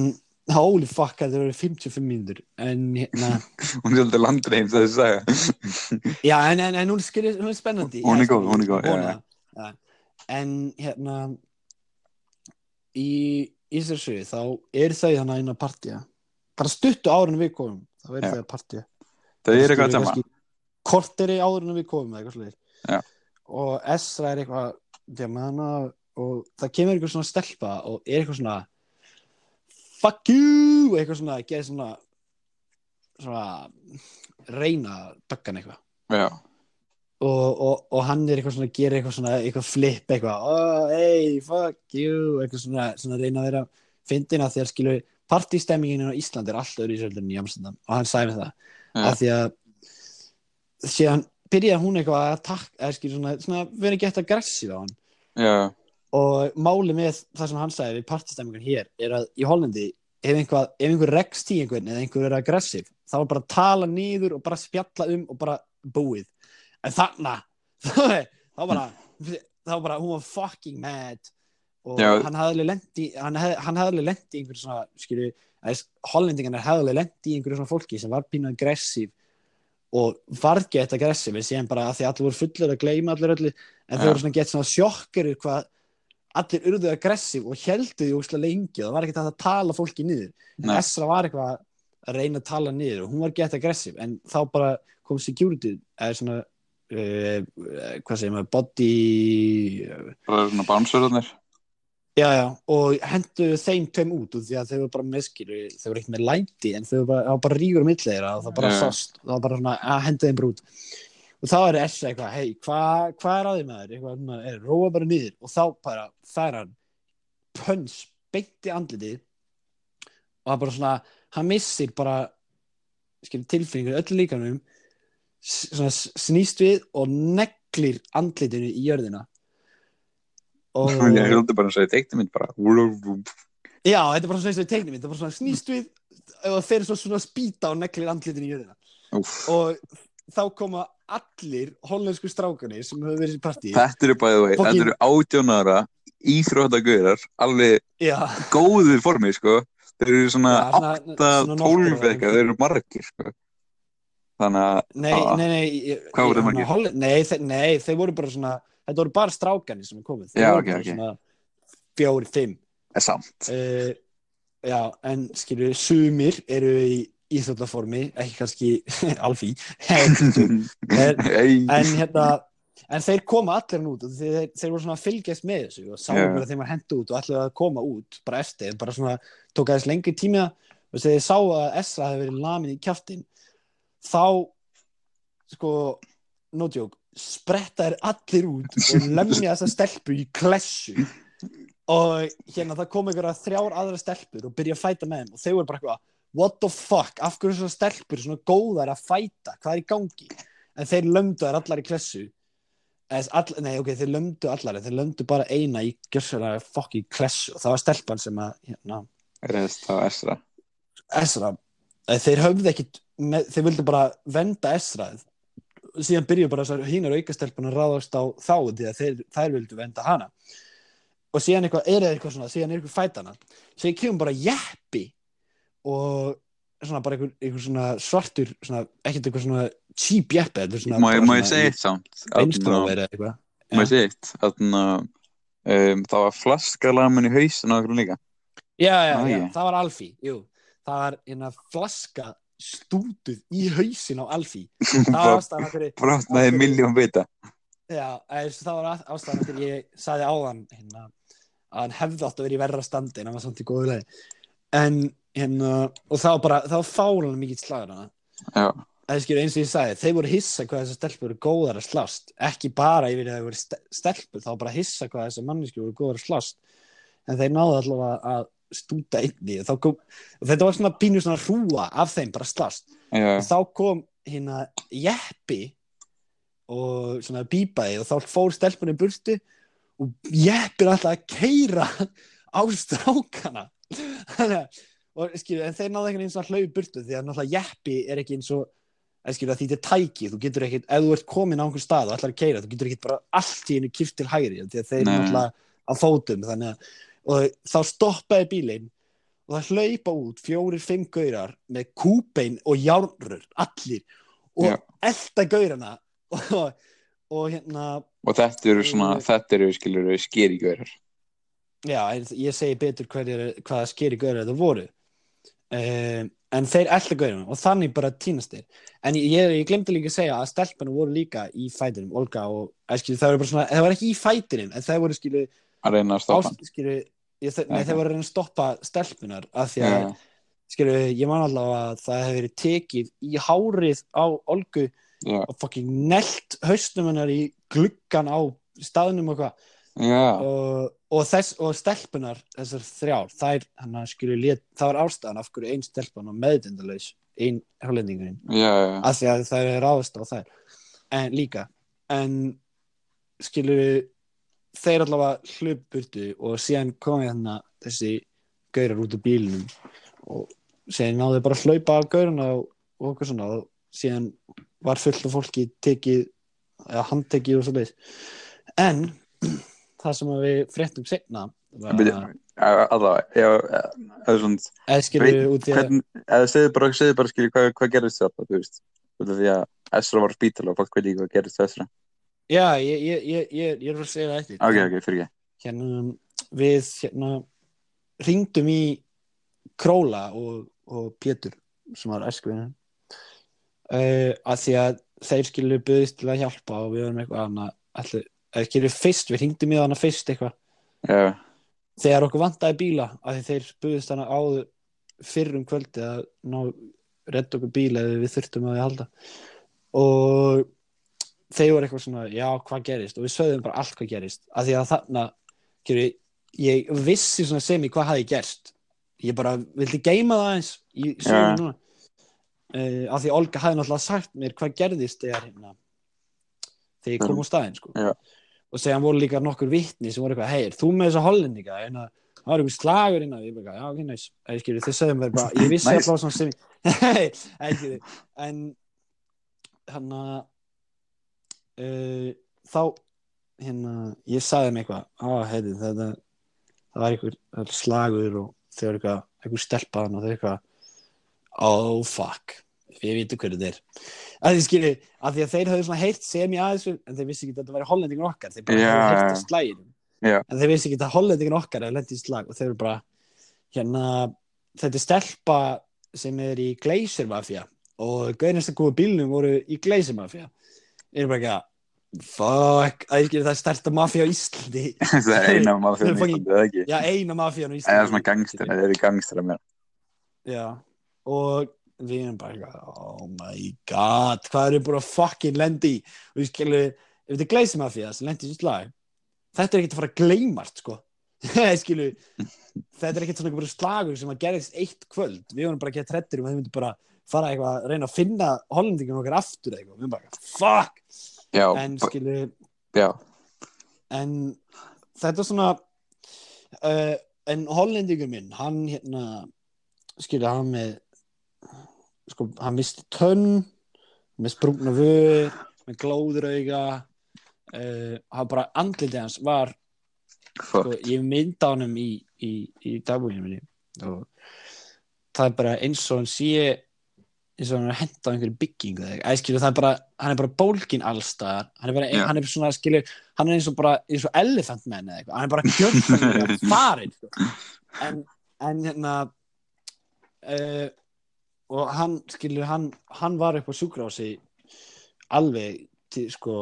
holy fuck, það eru 55 mínútur, en hérna, Hún er svolítið landreim, það er sagði. já, en, en, en hún, skilju, hún er spennandi. Hún er góð, hún er góð, er- já. En, hérna, í, í þessu sögu, þá er þau þannig að partía, bara stuttu árun við komum, þá er Já. þau að partía. Það er eitthvað sama. korteri áður en við komum eða eitthvað sliðir og Esra er eitthvað djamana, og það kemur eitthvað svona stelpa og er eitthvað svona fuck you eitthvað svona, geði svona svona reyna döggan eitthvað. Já, og, og, og hann er eitthvað svona að gera eitthvað svona eitthvað flip eitthvað oh, hey, fuck you eitthvað svona, svona reyna að vera fyndina þegar skilu partystemmingin á Ísland er alltaf öðru í söldur í Amsterdam og hann sæði það. Já. af því að síðan byrjaði hún eitthvað að takka eða skilu svona, svona vera gett aggressív á hann. Já, og máli með það sem hann sagði við partistemmingun hér er að í Hollandi ef einhver, ef einhver rekst í einhvern eða einhver er aggressiv þá er bara að tala niður og bara spjalla um og bara búið. En þarna þá bara, þá bara hún var fucking mad. Og Já. hann hafði lendi hann hafði, lendi í einhver svona skilju, hollendingarnir hafði lendi í einhverju svona fólki sem var pínu aggressiv og varð gett aggressiv en síðan bara að því allir voru fullir að gleyma allir öllu en þau voru svona gett svona sjokkar hvað allir urðu aggressiv og heldu því úrslega lengi og það var ekkert að tala fólki niður. En. Esra var eitthvað að reyna að tala niður og hún var gett aggressiv en þá bara kom security eða svona uh, hvað segir maður body bara svona bánsverðarnir já já og hendu þeim tveim út og því að þau voru bara meðskilu þau voru ekkert með læti en þau voru bara, bara ríkur um milli þeirra og það bara sást það var bara svona að hendu þeim bara út og þá er Esra eitthvað hei hvað hva er að því maður? Eitthvað er róa bara niður. Og þá bara fær hann pöns beint í andlitið og það bara svona hann missir bara tilfinningur öllu líkanum snýst við og neglir andlitinu í jörðina. Og ég er svolítið bara að segja teikti mynd bara. Já, þetta er bara svona eins og teiknum þetta er bara svona snýst við og þeir svo svona spýta og neglir andlitinu í jörðina. Úff. og þá koma allir hollensku strákanir sem hefur verið í partí þetta eru bæðið Fucking- þetta eru átjónara íþróttagaurar, alveg já, góðu formi sko þeir eru svona Já, svona- 8-12 svona nokkur- eitthvað, þeir eru margir sko þannig að nei, Ah. nei, nei Hvað voru þeir margir? Nei, þeir, nei, þeir voru bara svona þetta voru bara strákanir sem er komið þeir Já, voru ok, bara ok. svona fjóri, fimm er samt uh, já, en skilju sumir eru í íþjóðlaformi ekki kannski alfí en, hérna en þeir koma allir út þeir, þeir voru svona að fylgjast með þessu og sáu Já. bara þeim var hendt út og allir að koma út bara eftir, bara svona tók aðeins lengri tíma. Og þegar þeir sáu að Esra hefði verið lamin í kjaftin þá sko, joke spretta þeir allir út og lemja þessa stelpu í klessu. Og hérna það kom einhverja þrjár aðra stelpur og byrja að fæta með þeim og þeir voru bara eitthvað what the fuck, af hverju svona stelpur svona góðar að fæta, hvað er í gangi? En þeir lömdu þær allar í klessu. All, nei ok, þeir lömdu allar þeir lömdu bara eina í gjössalega fokk í klessu. Og það var stelpan sem að hérna, Reðst á Esra Esra þeir höfðu ekkit með, þeir vildu bara venda Esra síðan byrjuðu bara þessar hínar aukastelpun að ráðast á þá því að þeir, þær vildu venda hana. Og síðan eitthvað, er það eitthvað svona síðan er eitthvað fætana, síðan kemur bara jeppi og svona bara eitthvað, eitthvað svona svartur svona, ekkert eitthvað svona cheap svona Má ég- segja eitt samt? Má ég segja eitt? Það var flaskalamin í hausin á okkur líka. Já, já, Ah, já, ég. það var Alfí jú, það var hérna flaska stútuð í hausin á Alfí það var ástæðan hverju Brotnaði miljón bita Já, það var ástæðan þegar ég saði áðan hérna, að hann hefði átt að vera í verra standi en hann var samt í góðu leið en hérna, og það var bara það var fálan mikið slagur hana það eins og ég sagði, þeir voru hissa hvað þessar stelpur eru góðar að slást. Ekki bara yfir að það voru ste- stelpur þá bara hissa hvað þessar manneskjur voru góðar að slást. En þeir náðu allavega að stúta og, þá kom, þetta var svona pínu svona hrúa af þeim bara að slást. Já, og þá kom hérna jeppi og svona bípaði og þá fór stelpunni í burtu og jeppin alltaf að keira á strákana. Þannig að- og skilju, en þeir náðu og að hlaupa í burtu því að náttúrulega jeppi er ekki eins og að því þetta er tæki, þú getur ekkit ef þú ert komin á einhver stað og ætlar að keira þú getur ekkit bara allt í einu kift til hægri því að þeir Nei. náttúrulega á fótum að og þá stoppaði bílinn og það hlaupa út fjórir, fimm gaurar með kúbein og járnrur allir og Já. elda gaurana og, og hérna og þetta eru svona. Þetta eru skilur skerigaurar já, en ég segi betur hvaða skeri gaurar þetta voru um, en þeir elda gaurana og þannig bara týnast þeir. En ég, ég, glemdi líka að segja að stelpunum voru líka í fætinum, Olga og skilur, það voru bara svona, það var ekki í fætinum en það voru skilu, að reyna að stoppa hann. skilu ég, nei, Ok. þeir voru að reyna að stoppa stelpunar af því að Já, skilur, ég man allavega að það hefði verið tekið í hárið á Olgu Já, og fucking nelt hausnum hennar í gluggan á staðnum og hvað og, og þess og stelpunar þessar þrjár, þær hann lét, það var ástæðan af hverju ein stelpan og meðdindalaus, ein hollendingurinn já, já, af því að það er ráðast á þær. En líka en skilur þeir allavega hlupurtu og síðan komið hérna þessi gaurar út úr bílinum og síðan náðu bara að hlaupa af gaurana og, og okkur svona og síðan var fullt af fólki tekið eða handtekið og svo leið en það sem við fréttum að allavega, eða skilur út í eða segðu bara, bara, skilji, hvað, hvað gerðist þetta, þú veist, út af því að Esra var á spítala og fólk veit ekki hvað gerðist til Esra. já, ég, ég, ég, ég, er að segja það eftir Ok, ok, fyrir ekki. hérna við hérna ringdum í Króla og, og Pétur sem var æskuvinu uh, að því að þeir skilu buðist til að hjálpa og við varum eitthvað annað allir, eða skilu fyrst, við ringdum í hana fyrst eitthvað. Já, þegar okkur vantaði bíla að því þeir buðist hana áður fyrr um kvöldi að ná redda okkur bíla eða við þurftum að að halda. Og þeir voru eitthvað svona, já, hvað gerist? Og við sögðum bara allt hvað gerist. Að því að þarna, kjöru, ég vissi svona sem í hvað hafi gerst. Ég bara vildi geima það eins í sögum núna. Uh, að því Olga hafi náttúrulega sagt mér hvað gerðist þegar hérna þegar ég kom á staðinn sko. Já. Og segja voru líka nokkur vitni sem voru eitthvað, hei, þú með þessa hollendinga? En að það var einhver slagur inn að ég bara, já, ok, næs skilur, þið sögðum mér bara, ég vissi Nice. alltaf svona sem hei, en hann að uh, þá hérna, ég sagði þeim eitthvað á, heiti, þetta það var einhver það var slagur og þau var eitthvað einhver stelpaðan og þau eitthvað oh fuck við vitum hverju þeir að því skilji, að því að þeir höfðu svona heyrt sem ég aðeins en þeir vissi ekki að þetta væri hollendingur okkar. Þeir bara Já, höfðu já. að slæginum Já. en þeir vissi ekki að hollendingur okkar hefði lendið í slag og þeir eru bara hérna, þetta er stelpa sem er í Glacier Mafia og gauðinast að góða bílnum voru í Glacier Mafia. Ég er bara ekki að fuck, að ég skilji það er stærsta mafia á Íslandi. Það er eina Þeir fyrir fucking- Íslandi, já, eina mafían á Íslandi Eða svona gangstir, það eru gangstir að mér. Já, og við erum bara eitthvað, oh my god, hvað eru búin að fucking lendi í? Og við skilum, ef þetta er gleysmafía sem lendi í þessu slag, þetta er ekkert að fara að gleymast, sko. skilu, þetta er ekkert svona einhver slagur sem að gerðist eitt kvöld. Við vorum bara að trettir um að þau myndi bara fara eitthvað að reyna að finna hollendingum okkar aftur eitthvað. Við erum bara, eitthvað, fuck! Já, En skilu, já, en þetta er svona uh, en hollendingur minn hann hérna skilja hann með sko, hann misti tönn með sprungna vör með glóðurauga uh, hann bara andlitið hans var sko, ég mynda honum í, í, í dagbúinu minni og það er bara eins og hann sé eins og hann er að henda á einhverju byggingu eða eitthvað. Æ, skilur, það er bara, hann er bara bólgin allstaðar hann er bara, Já. hann er svona, skilur hann er eins og bara, eins og elephant man hann er bara gjörðan farin sko. en, en hérna uh, og hann, skilur, hann hann var upp á sjúkrási alveg til, sko,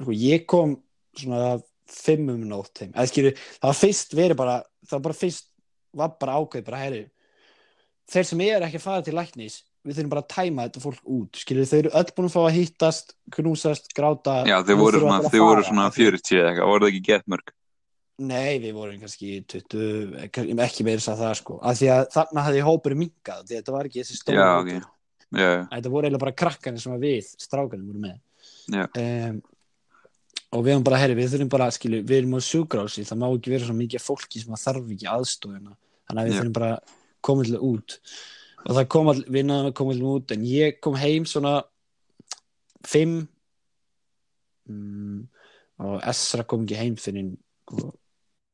sko ég kom svona fimm um nótt heim, eða skilur það var fyrst verið bara, það var bara fyrst var bara ákveð, bara heyri þeir sem er ekki að fara til læknis við þurfum bara að tæma þetta fólk út. Skilur þau eru öll búin að fá að hittast knúsast, gráta. Já, Nú voru svona, þau voru svona af því- 40 eða eitthvað, voru það ekki gett mörg? Nei, við vorum kannski 20, ekki meira að það sko af því að þarna hafði hópurinn minkað því þetta var ekki þessi stóra Já, hópur. ok. Já, já, þetta voru eiginlega bara krakkarnir sem við strákarnir voru með Já. um, og við erum bara, herri, við þurfum bara skilu, við erum á sjúkrási, það má ekki vera svo mikið fólki sem þarf ekki aðstofuna þannig að við Já. þurfum bara koma til út og það kom all, við náðum að koma til út en ég kom heim svona fimm mm, og Esra kom ekki heim fyrir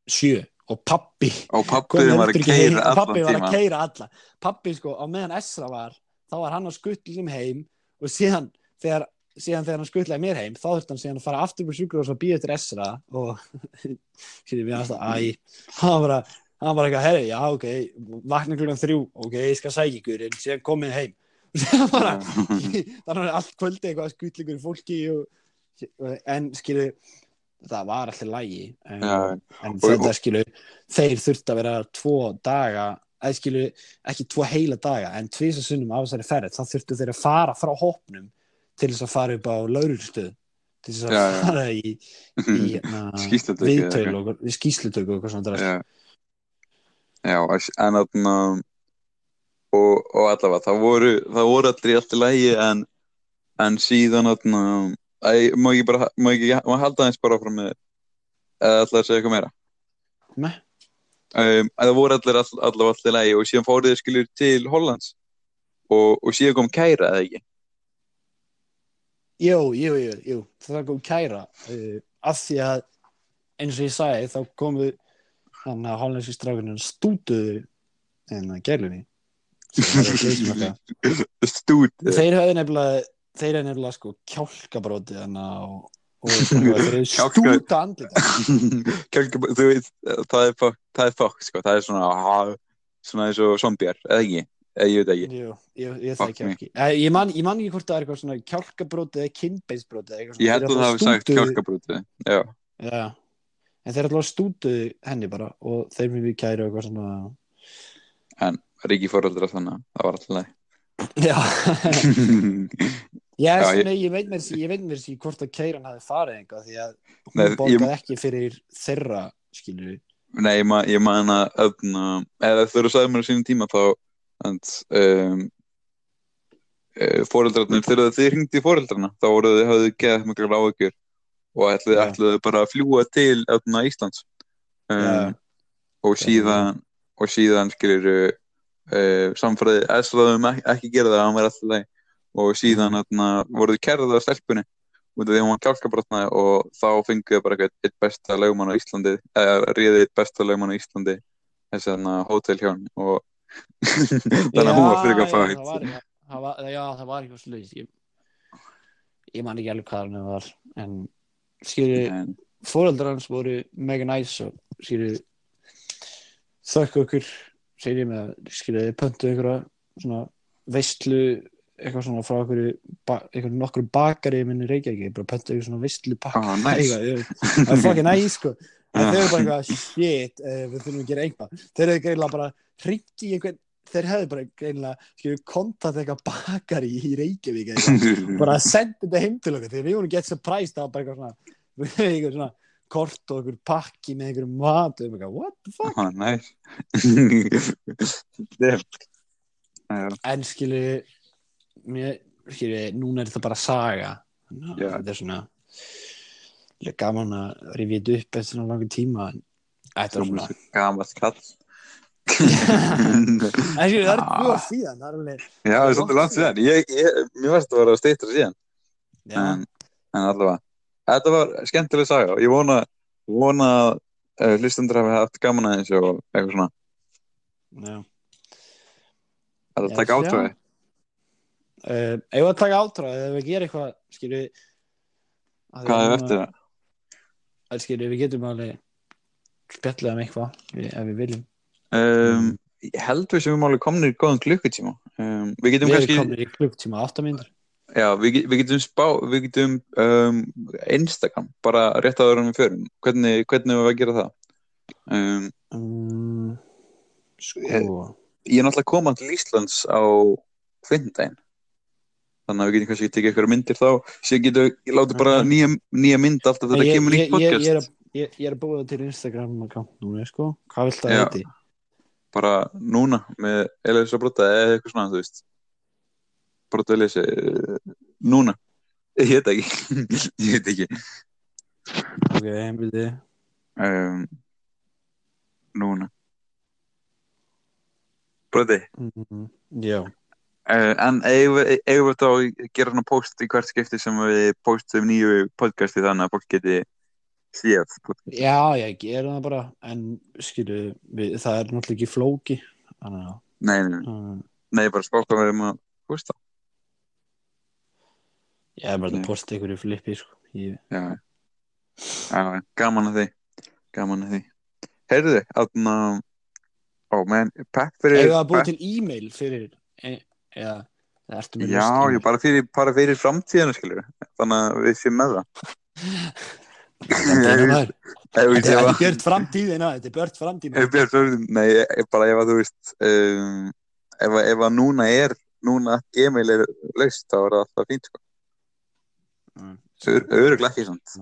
sjö og pappi og pappiðin var að keira allan pappi var að keira alla. Pappi sko, á meðan Esra var þá var hann á skutlum heim og síðan þegar, síðan þegar hann skutlaði mér heim þá þurfti hann síðan að fara aftur på sjúkur og svo býja eftir Esra og skilji mér aðstæða æ, hann var bara hann var eitthvað, herri, já, ok, vakna klukkan þrjú ok, ég skal sækja ykkur, en síðan komið heim. Síðan þannig að allt kvöldi eitthvað skutlingur fólki og, en skilju það var alltaf lægi en, Já, en Og- þetta skilu þeir þurfti að vera tvo daga eða skilu ekki tvo heila daga en tvisa sunnum á þessari ferð þá þurftu þeir að fara frá hópnum til þess að fara upp á laurustöð til þess að já. fara í, í hérna, Skýrslutöku eða viðtöl eitthvað. og við skýslutöku og eitthvað svona. Já, já en þarna og, og allavega það voru, það voru allir í lægi en, en síðan þarna æ, má ekki bara, má ekki, má halda eins bara frá með eða ætlaði að segja eitthvað meira? Nei. um, að það voru allir all, allavega allir lægi og síðan fóruð þið skilur til Hollands? Og, og síðan kom kæra eða ekki? Jú, jú, jú, jú, það kom kæra. Uh, af því að eins og ég sagði þá komu þannig að hollenski strákunum stútuðu en að eitthvað stúd þeir höfðu nefnilega þeir höfðu nefnilega sko kjálkabróti að og, og þeir Kjálka- stúta andlita Kjálka, þú veit, það er fokk, það er fokk, sko, það er svona, svona eins og zombjar, eða ekki, eða ég veit ekki. Jú, ég, ég það me. ekki eh, ég, ég man ekki hvort það er eitthvað svona kjálkabróti eða kinnbeinsbróti Ég held að það hafi sagt kjálkabrútið, já. Já, en þeir alltaf stútuðu henni bara og þeir mjög við kæru eitthvað svona Ríki fóröldra þannig, að það var alltaf leið. Já, Já, yes, ég- nei, ég veit mér sí, ég veit mér sí hvort að kæran hafi farið eitthvað því að hún Nei, ég- borgaði ekki fyrir þeirra skilur við Nei, ég, ma ég man að, öðna, eða þegar þú sagði mér á sínum tíma þá, and, um, uh, fóreldrarnir, þegar þið hringdi í fóreldrarna, þá voru þið hafðu geðað mikla áhugjur og ætluðu, Já. ætluðu bara að fljúa til öðna, Íslands. Um, Já. og síðan og síðan skilur uh, samfræði eðsraðum ekki, ekki gera það að hann væri alltaf leið og síðan voruð kærðið á stelpunni út af því að hún var kjálkabrotnaði og þá fenguðu bara eitt besta lögmann á Íslandi eða réðið eitt besta lögmann á Íslandi þessi þarna hótel hjá hann og þannig að hún var fyrir eitthvað- það var, já, það var eitthvað sluðis ég, ég man ekki alveg hvað hann var en skilur en, fóreldrar hans voru mega næs og skilur þökk okkur segir ég með skilur þið pöntu einhverja svona veistlu eitthvað svona frá einhverju ba einhverju nokkru bakari minni Reykjavík bara pöntu einhverju svona veistlu pakka ah, nice. Eitthvað, það er fucking næs sko. En þau eru bara eitthvað shit uh, við þurfum að gera eitthvað. Þeir eru greinlega bara hringt í einhvern þeir hefðu bara greinlega kontakt eitthvað bakari í Reykjavík eitthvað. Bara senda þetta heim til okkur þegar við vorum gett surprised það var bara eitthvað svona, eitthvað svona kort og einhver pakki með einhverjum mat og eitthvað, what the fuck? Ah, nice. En skilu mér, skilu, núna er þetta bara saga. Þannig að Já. þetta er svona líka gaman að rifja þetta upp eftir svona langur tíma. Þetta er svona gamall kall. En skilu, það er mjög síðan það er alveg, Já, það er svolítið langt síðan. ég, ég, Mér varst að vera að steitra síðan. Já, en, en allavega. Þetta var skemmtileg saga ég vona, vona að uh, hlustendur hafi haft gaman aðeins og eitthvað svona. Já. Þetta Já, taka sjá. Uh, ef við að taka átráð ef við gera eitthvað skilu Hvað er eftir? það? skilur við getum alveg spjallið um eitthvað ef við viljum. Um, ég held við sem við máli komnir í góðan klukkutíma. Um, Við getum við kannski komin í klukktíma 8 mínútur. Já, við, við getum spá Við getum um, Instagram bara rétt áður en við förum. Hvernig, hvernig við að gera það? Um, um, sko. Ég- ég er náttúrulega komað til Íslands á kvindaginn þannig að við getum kannski tekið eitthvað myndir þá. Síðan getum við látið bara nýja, nýja mynd alltaf þetta ég, kemur ég, podcast ég, er ég, ég er að búa það til Instagram account núna sko. Hvað vilt það heiti? bara núna með Elias og Brotta eða eitthvað svona þú veist. Brotta Elias eh, núna. Ég veit ekki. Ég veit ekki. Ok, byrði um, núna. Brotti mm, já, uh, en eigum við eigum við þá að gera hana post í hvert skipti sem við postum nýju podcasti þannig að fólk geti séð podcast já, ég gera það bara en skilu, við, það er náttúrulega ekki flóki þannig að nei, nei, nei. bara spá hvað við erum að posta. ég er bara Nei. að posta ykkur í flippi sko ég, Já, já, gaman að því. Gaman að því. Heyrðu, aðna, ó, menn, pepp fyrir... Eða að búið til e-mail fyrir eða ertu með Já, e-mail? ég bara fyrir, bara fyrir framtíðinu, skilur. Þannig að við séum með það. Þetta er björt framtíðina, þetta er björt framtíðina Nei, ég- bara ef að þú veist, um, ef, ef að núna er, núna gmail er laust, þá er það alltaf fínt, sko. Mm. Öruglega ekki samt.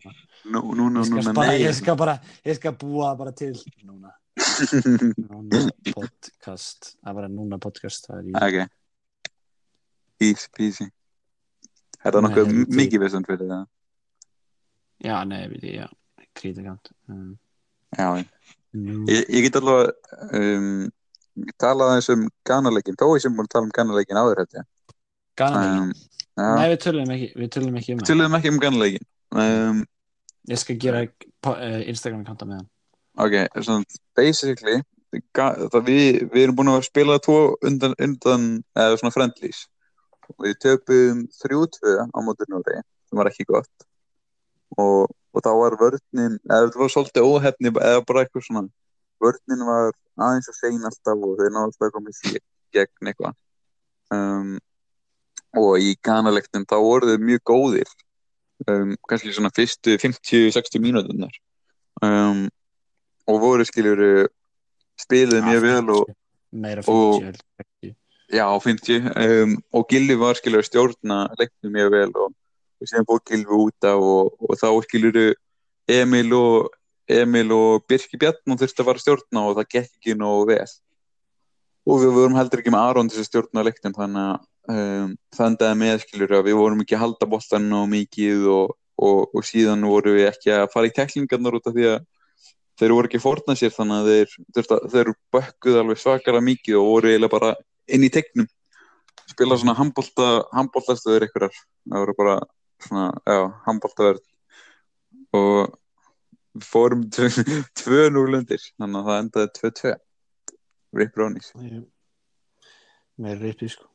Nú, núna, Ég skal, núna, bara, nei. ég skal bara, ég skal búa bara til núna, núna podcast, það bara núna podcast, það er í, ok. Easy peasy. Er það nokkuð mikið vissum fyrir það? já, nei, við því, já, kritikant, um, Já, ég, ég get alveg um, talað eins um ganaleikin, þó ég sem búin að tala um ganaleikin áður þetta. gana Um, já, nei, við tölum ekki, við tölum ekki um það, Töluðum ekki um ganaleikin. Um, ég skal gera uh, Instagram-kanta með hann, ok, svona, basically, það, við, við erum búin að spila tvo undan, undan eða svona friendlies. Við töpum 3-2 á mótur Núri, sem var ekki gott. Og, og þá var vörninn, eða það var svolítið óhefni, eða bara eitthvað svona, vörninn var aðeins að segja alltaf og þeir náðu alltaf að koma í sig gegn eitthvað. Um, og í kanalektum þá voru þeir mjög góðir, um, kannski svona fyrstu 50-60 mínúturnar. Um, og voru skiljur spiluðu mjög vel og meira og- 50, held ég, ekki. Já, 50 um, og Gilvi var skilur að stjórna leiknum mjög vel og, og síðan fór Gilvi út af og, og þá skilur Emil og Emil og Birki Bjarn þurfti að fara að stjórna og það gekk ekki nógu vel og við vorum heldur ekki með Aron til þess að stjórna leiknum þannig að um, það endaði með skilur að við vorum ekki að halda boltan og mikið og, og, síðan voru við ekki að fara í teklingarnar út af því að þeir voru ekki að fórna sér þannig að þeir, að, þeir bökkuð alveg svakalega mikið og voru eiginlega bara inn í tegnum. Spila svona handbolta handboltastöður ykkurar það voru bara svona, já, handboltaverð. Og við fórum 2-0 undir þannig að það endaði 2-2 Rip Rónis Ég- meira reypi, sko,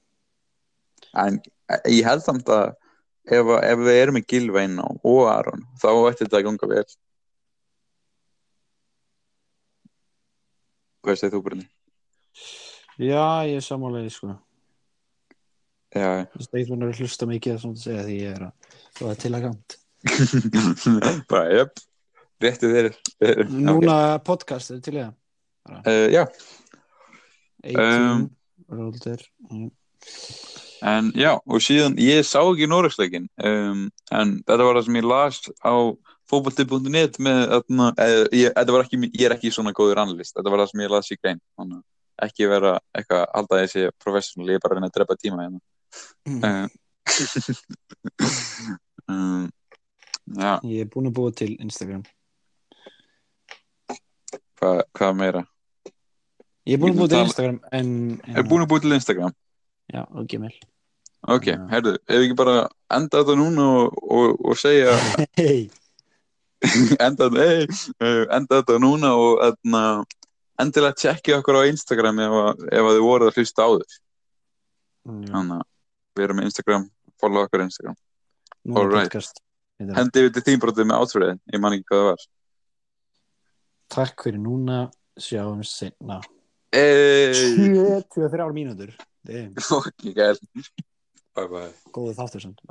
en ég held samt að ef, ef við erum inn á og Aron þá ætti þetta að ganga vel. Hvað segir þú Brynni? Já, ég er sammálega, sko, Já, Þú veist, ég er að hlusta mikið að svona segja því ég er að það er til að kant. bara, jöp réttu þeir Núna podcast er til í það. uh, já, 18, Um, Róldur. Mm. En já, og síðan, ég sá ekki Noregsleikin, um, en þetta var það sem ég las á fótbolti.net með, ég, þetta var ekki, ég er ekki svona góður analyst, þetta var það sem ég las í grein, þannig að ekki vera eitthvað, alltaf þessi professional, ég er bara að reyna að drepa tíma hérna. Mm. Um, um, já, Ég er búin að búa til Instagram. hvað, hvað meira? Ég er búin að búa til Instagram en... en Er búin að búið til Instagram? Já, og Gmail. Ok, Já. herðu, ef ekki bara enda þetta núna og, og, og segja Hei! enda, hey, enda þetta núna og ætna, endilega tjekkið okkur á Instagram ef, ef að þið voruð að hlusta á þau. Já, þannig að við erum með Instagram follow okkur Instagram. Það. hendi við til þínbrótið með átfyrir ég man ekki hvað það var. Takk fyrir núna, sjáum senna. Ey, 73 mínútur. Það er ok, gæl. Bye bye. Góðu þáttur samt.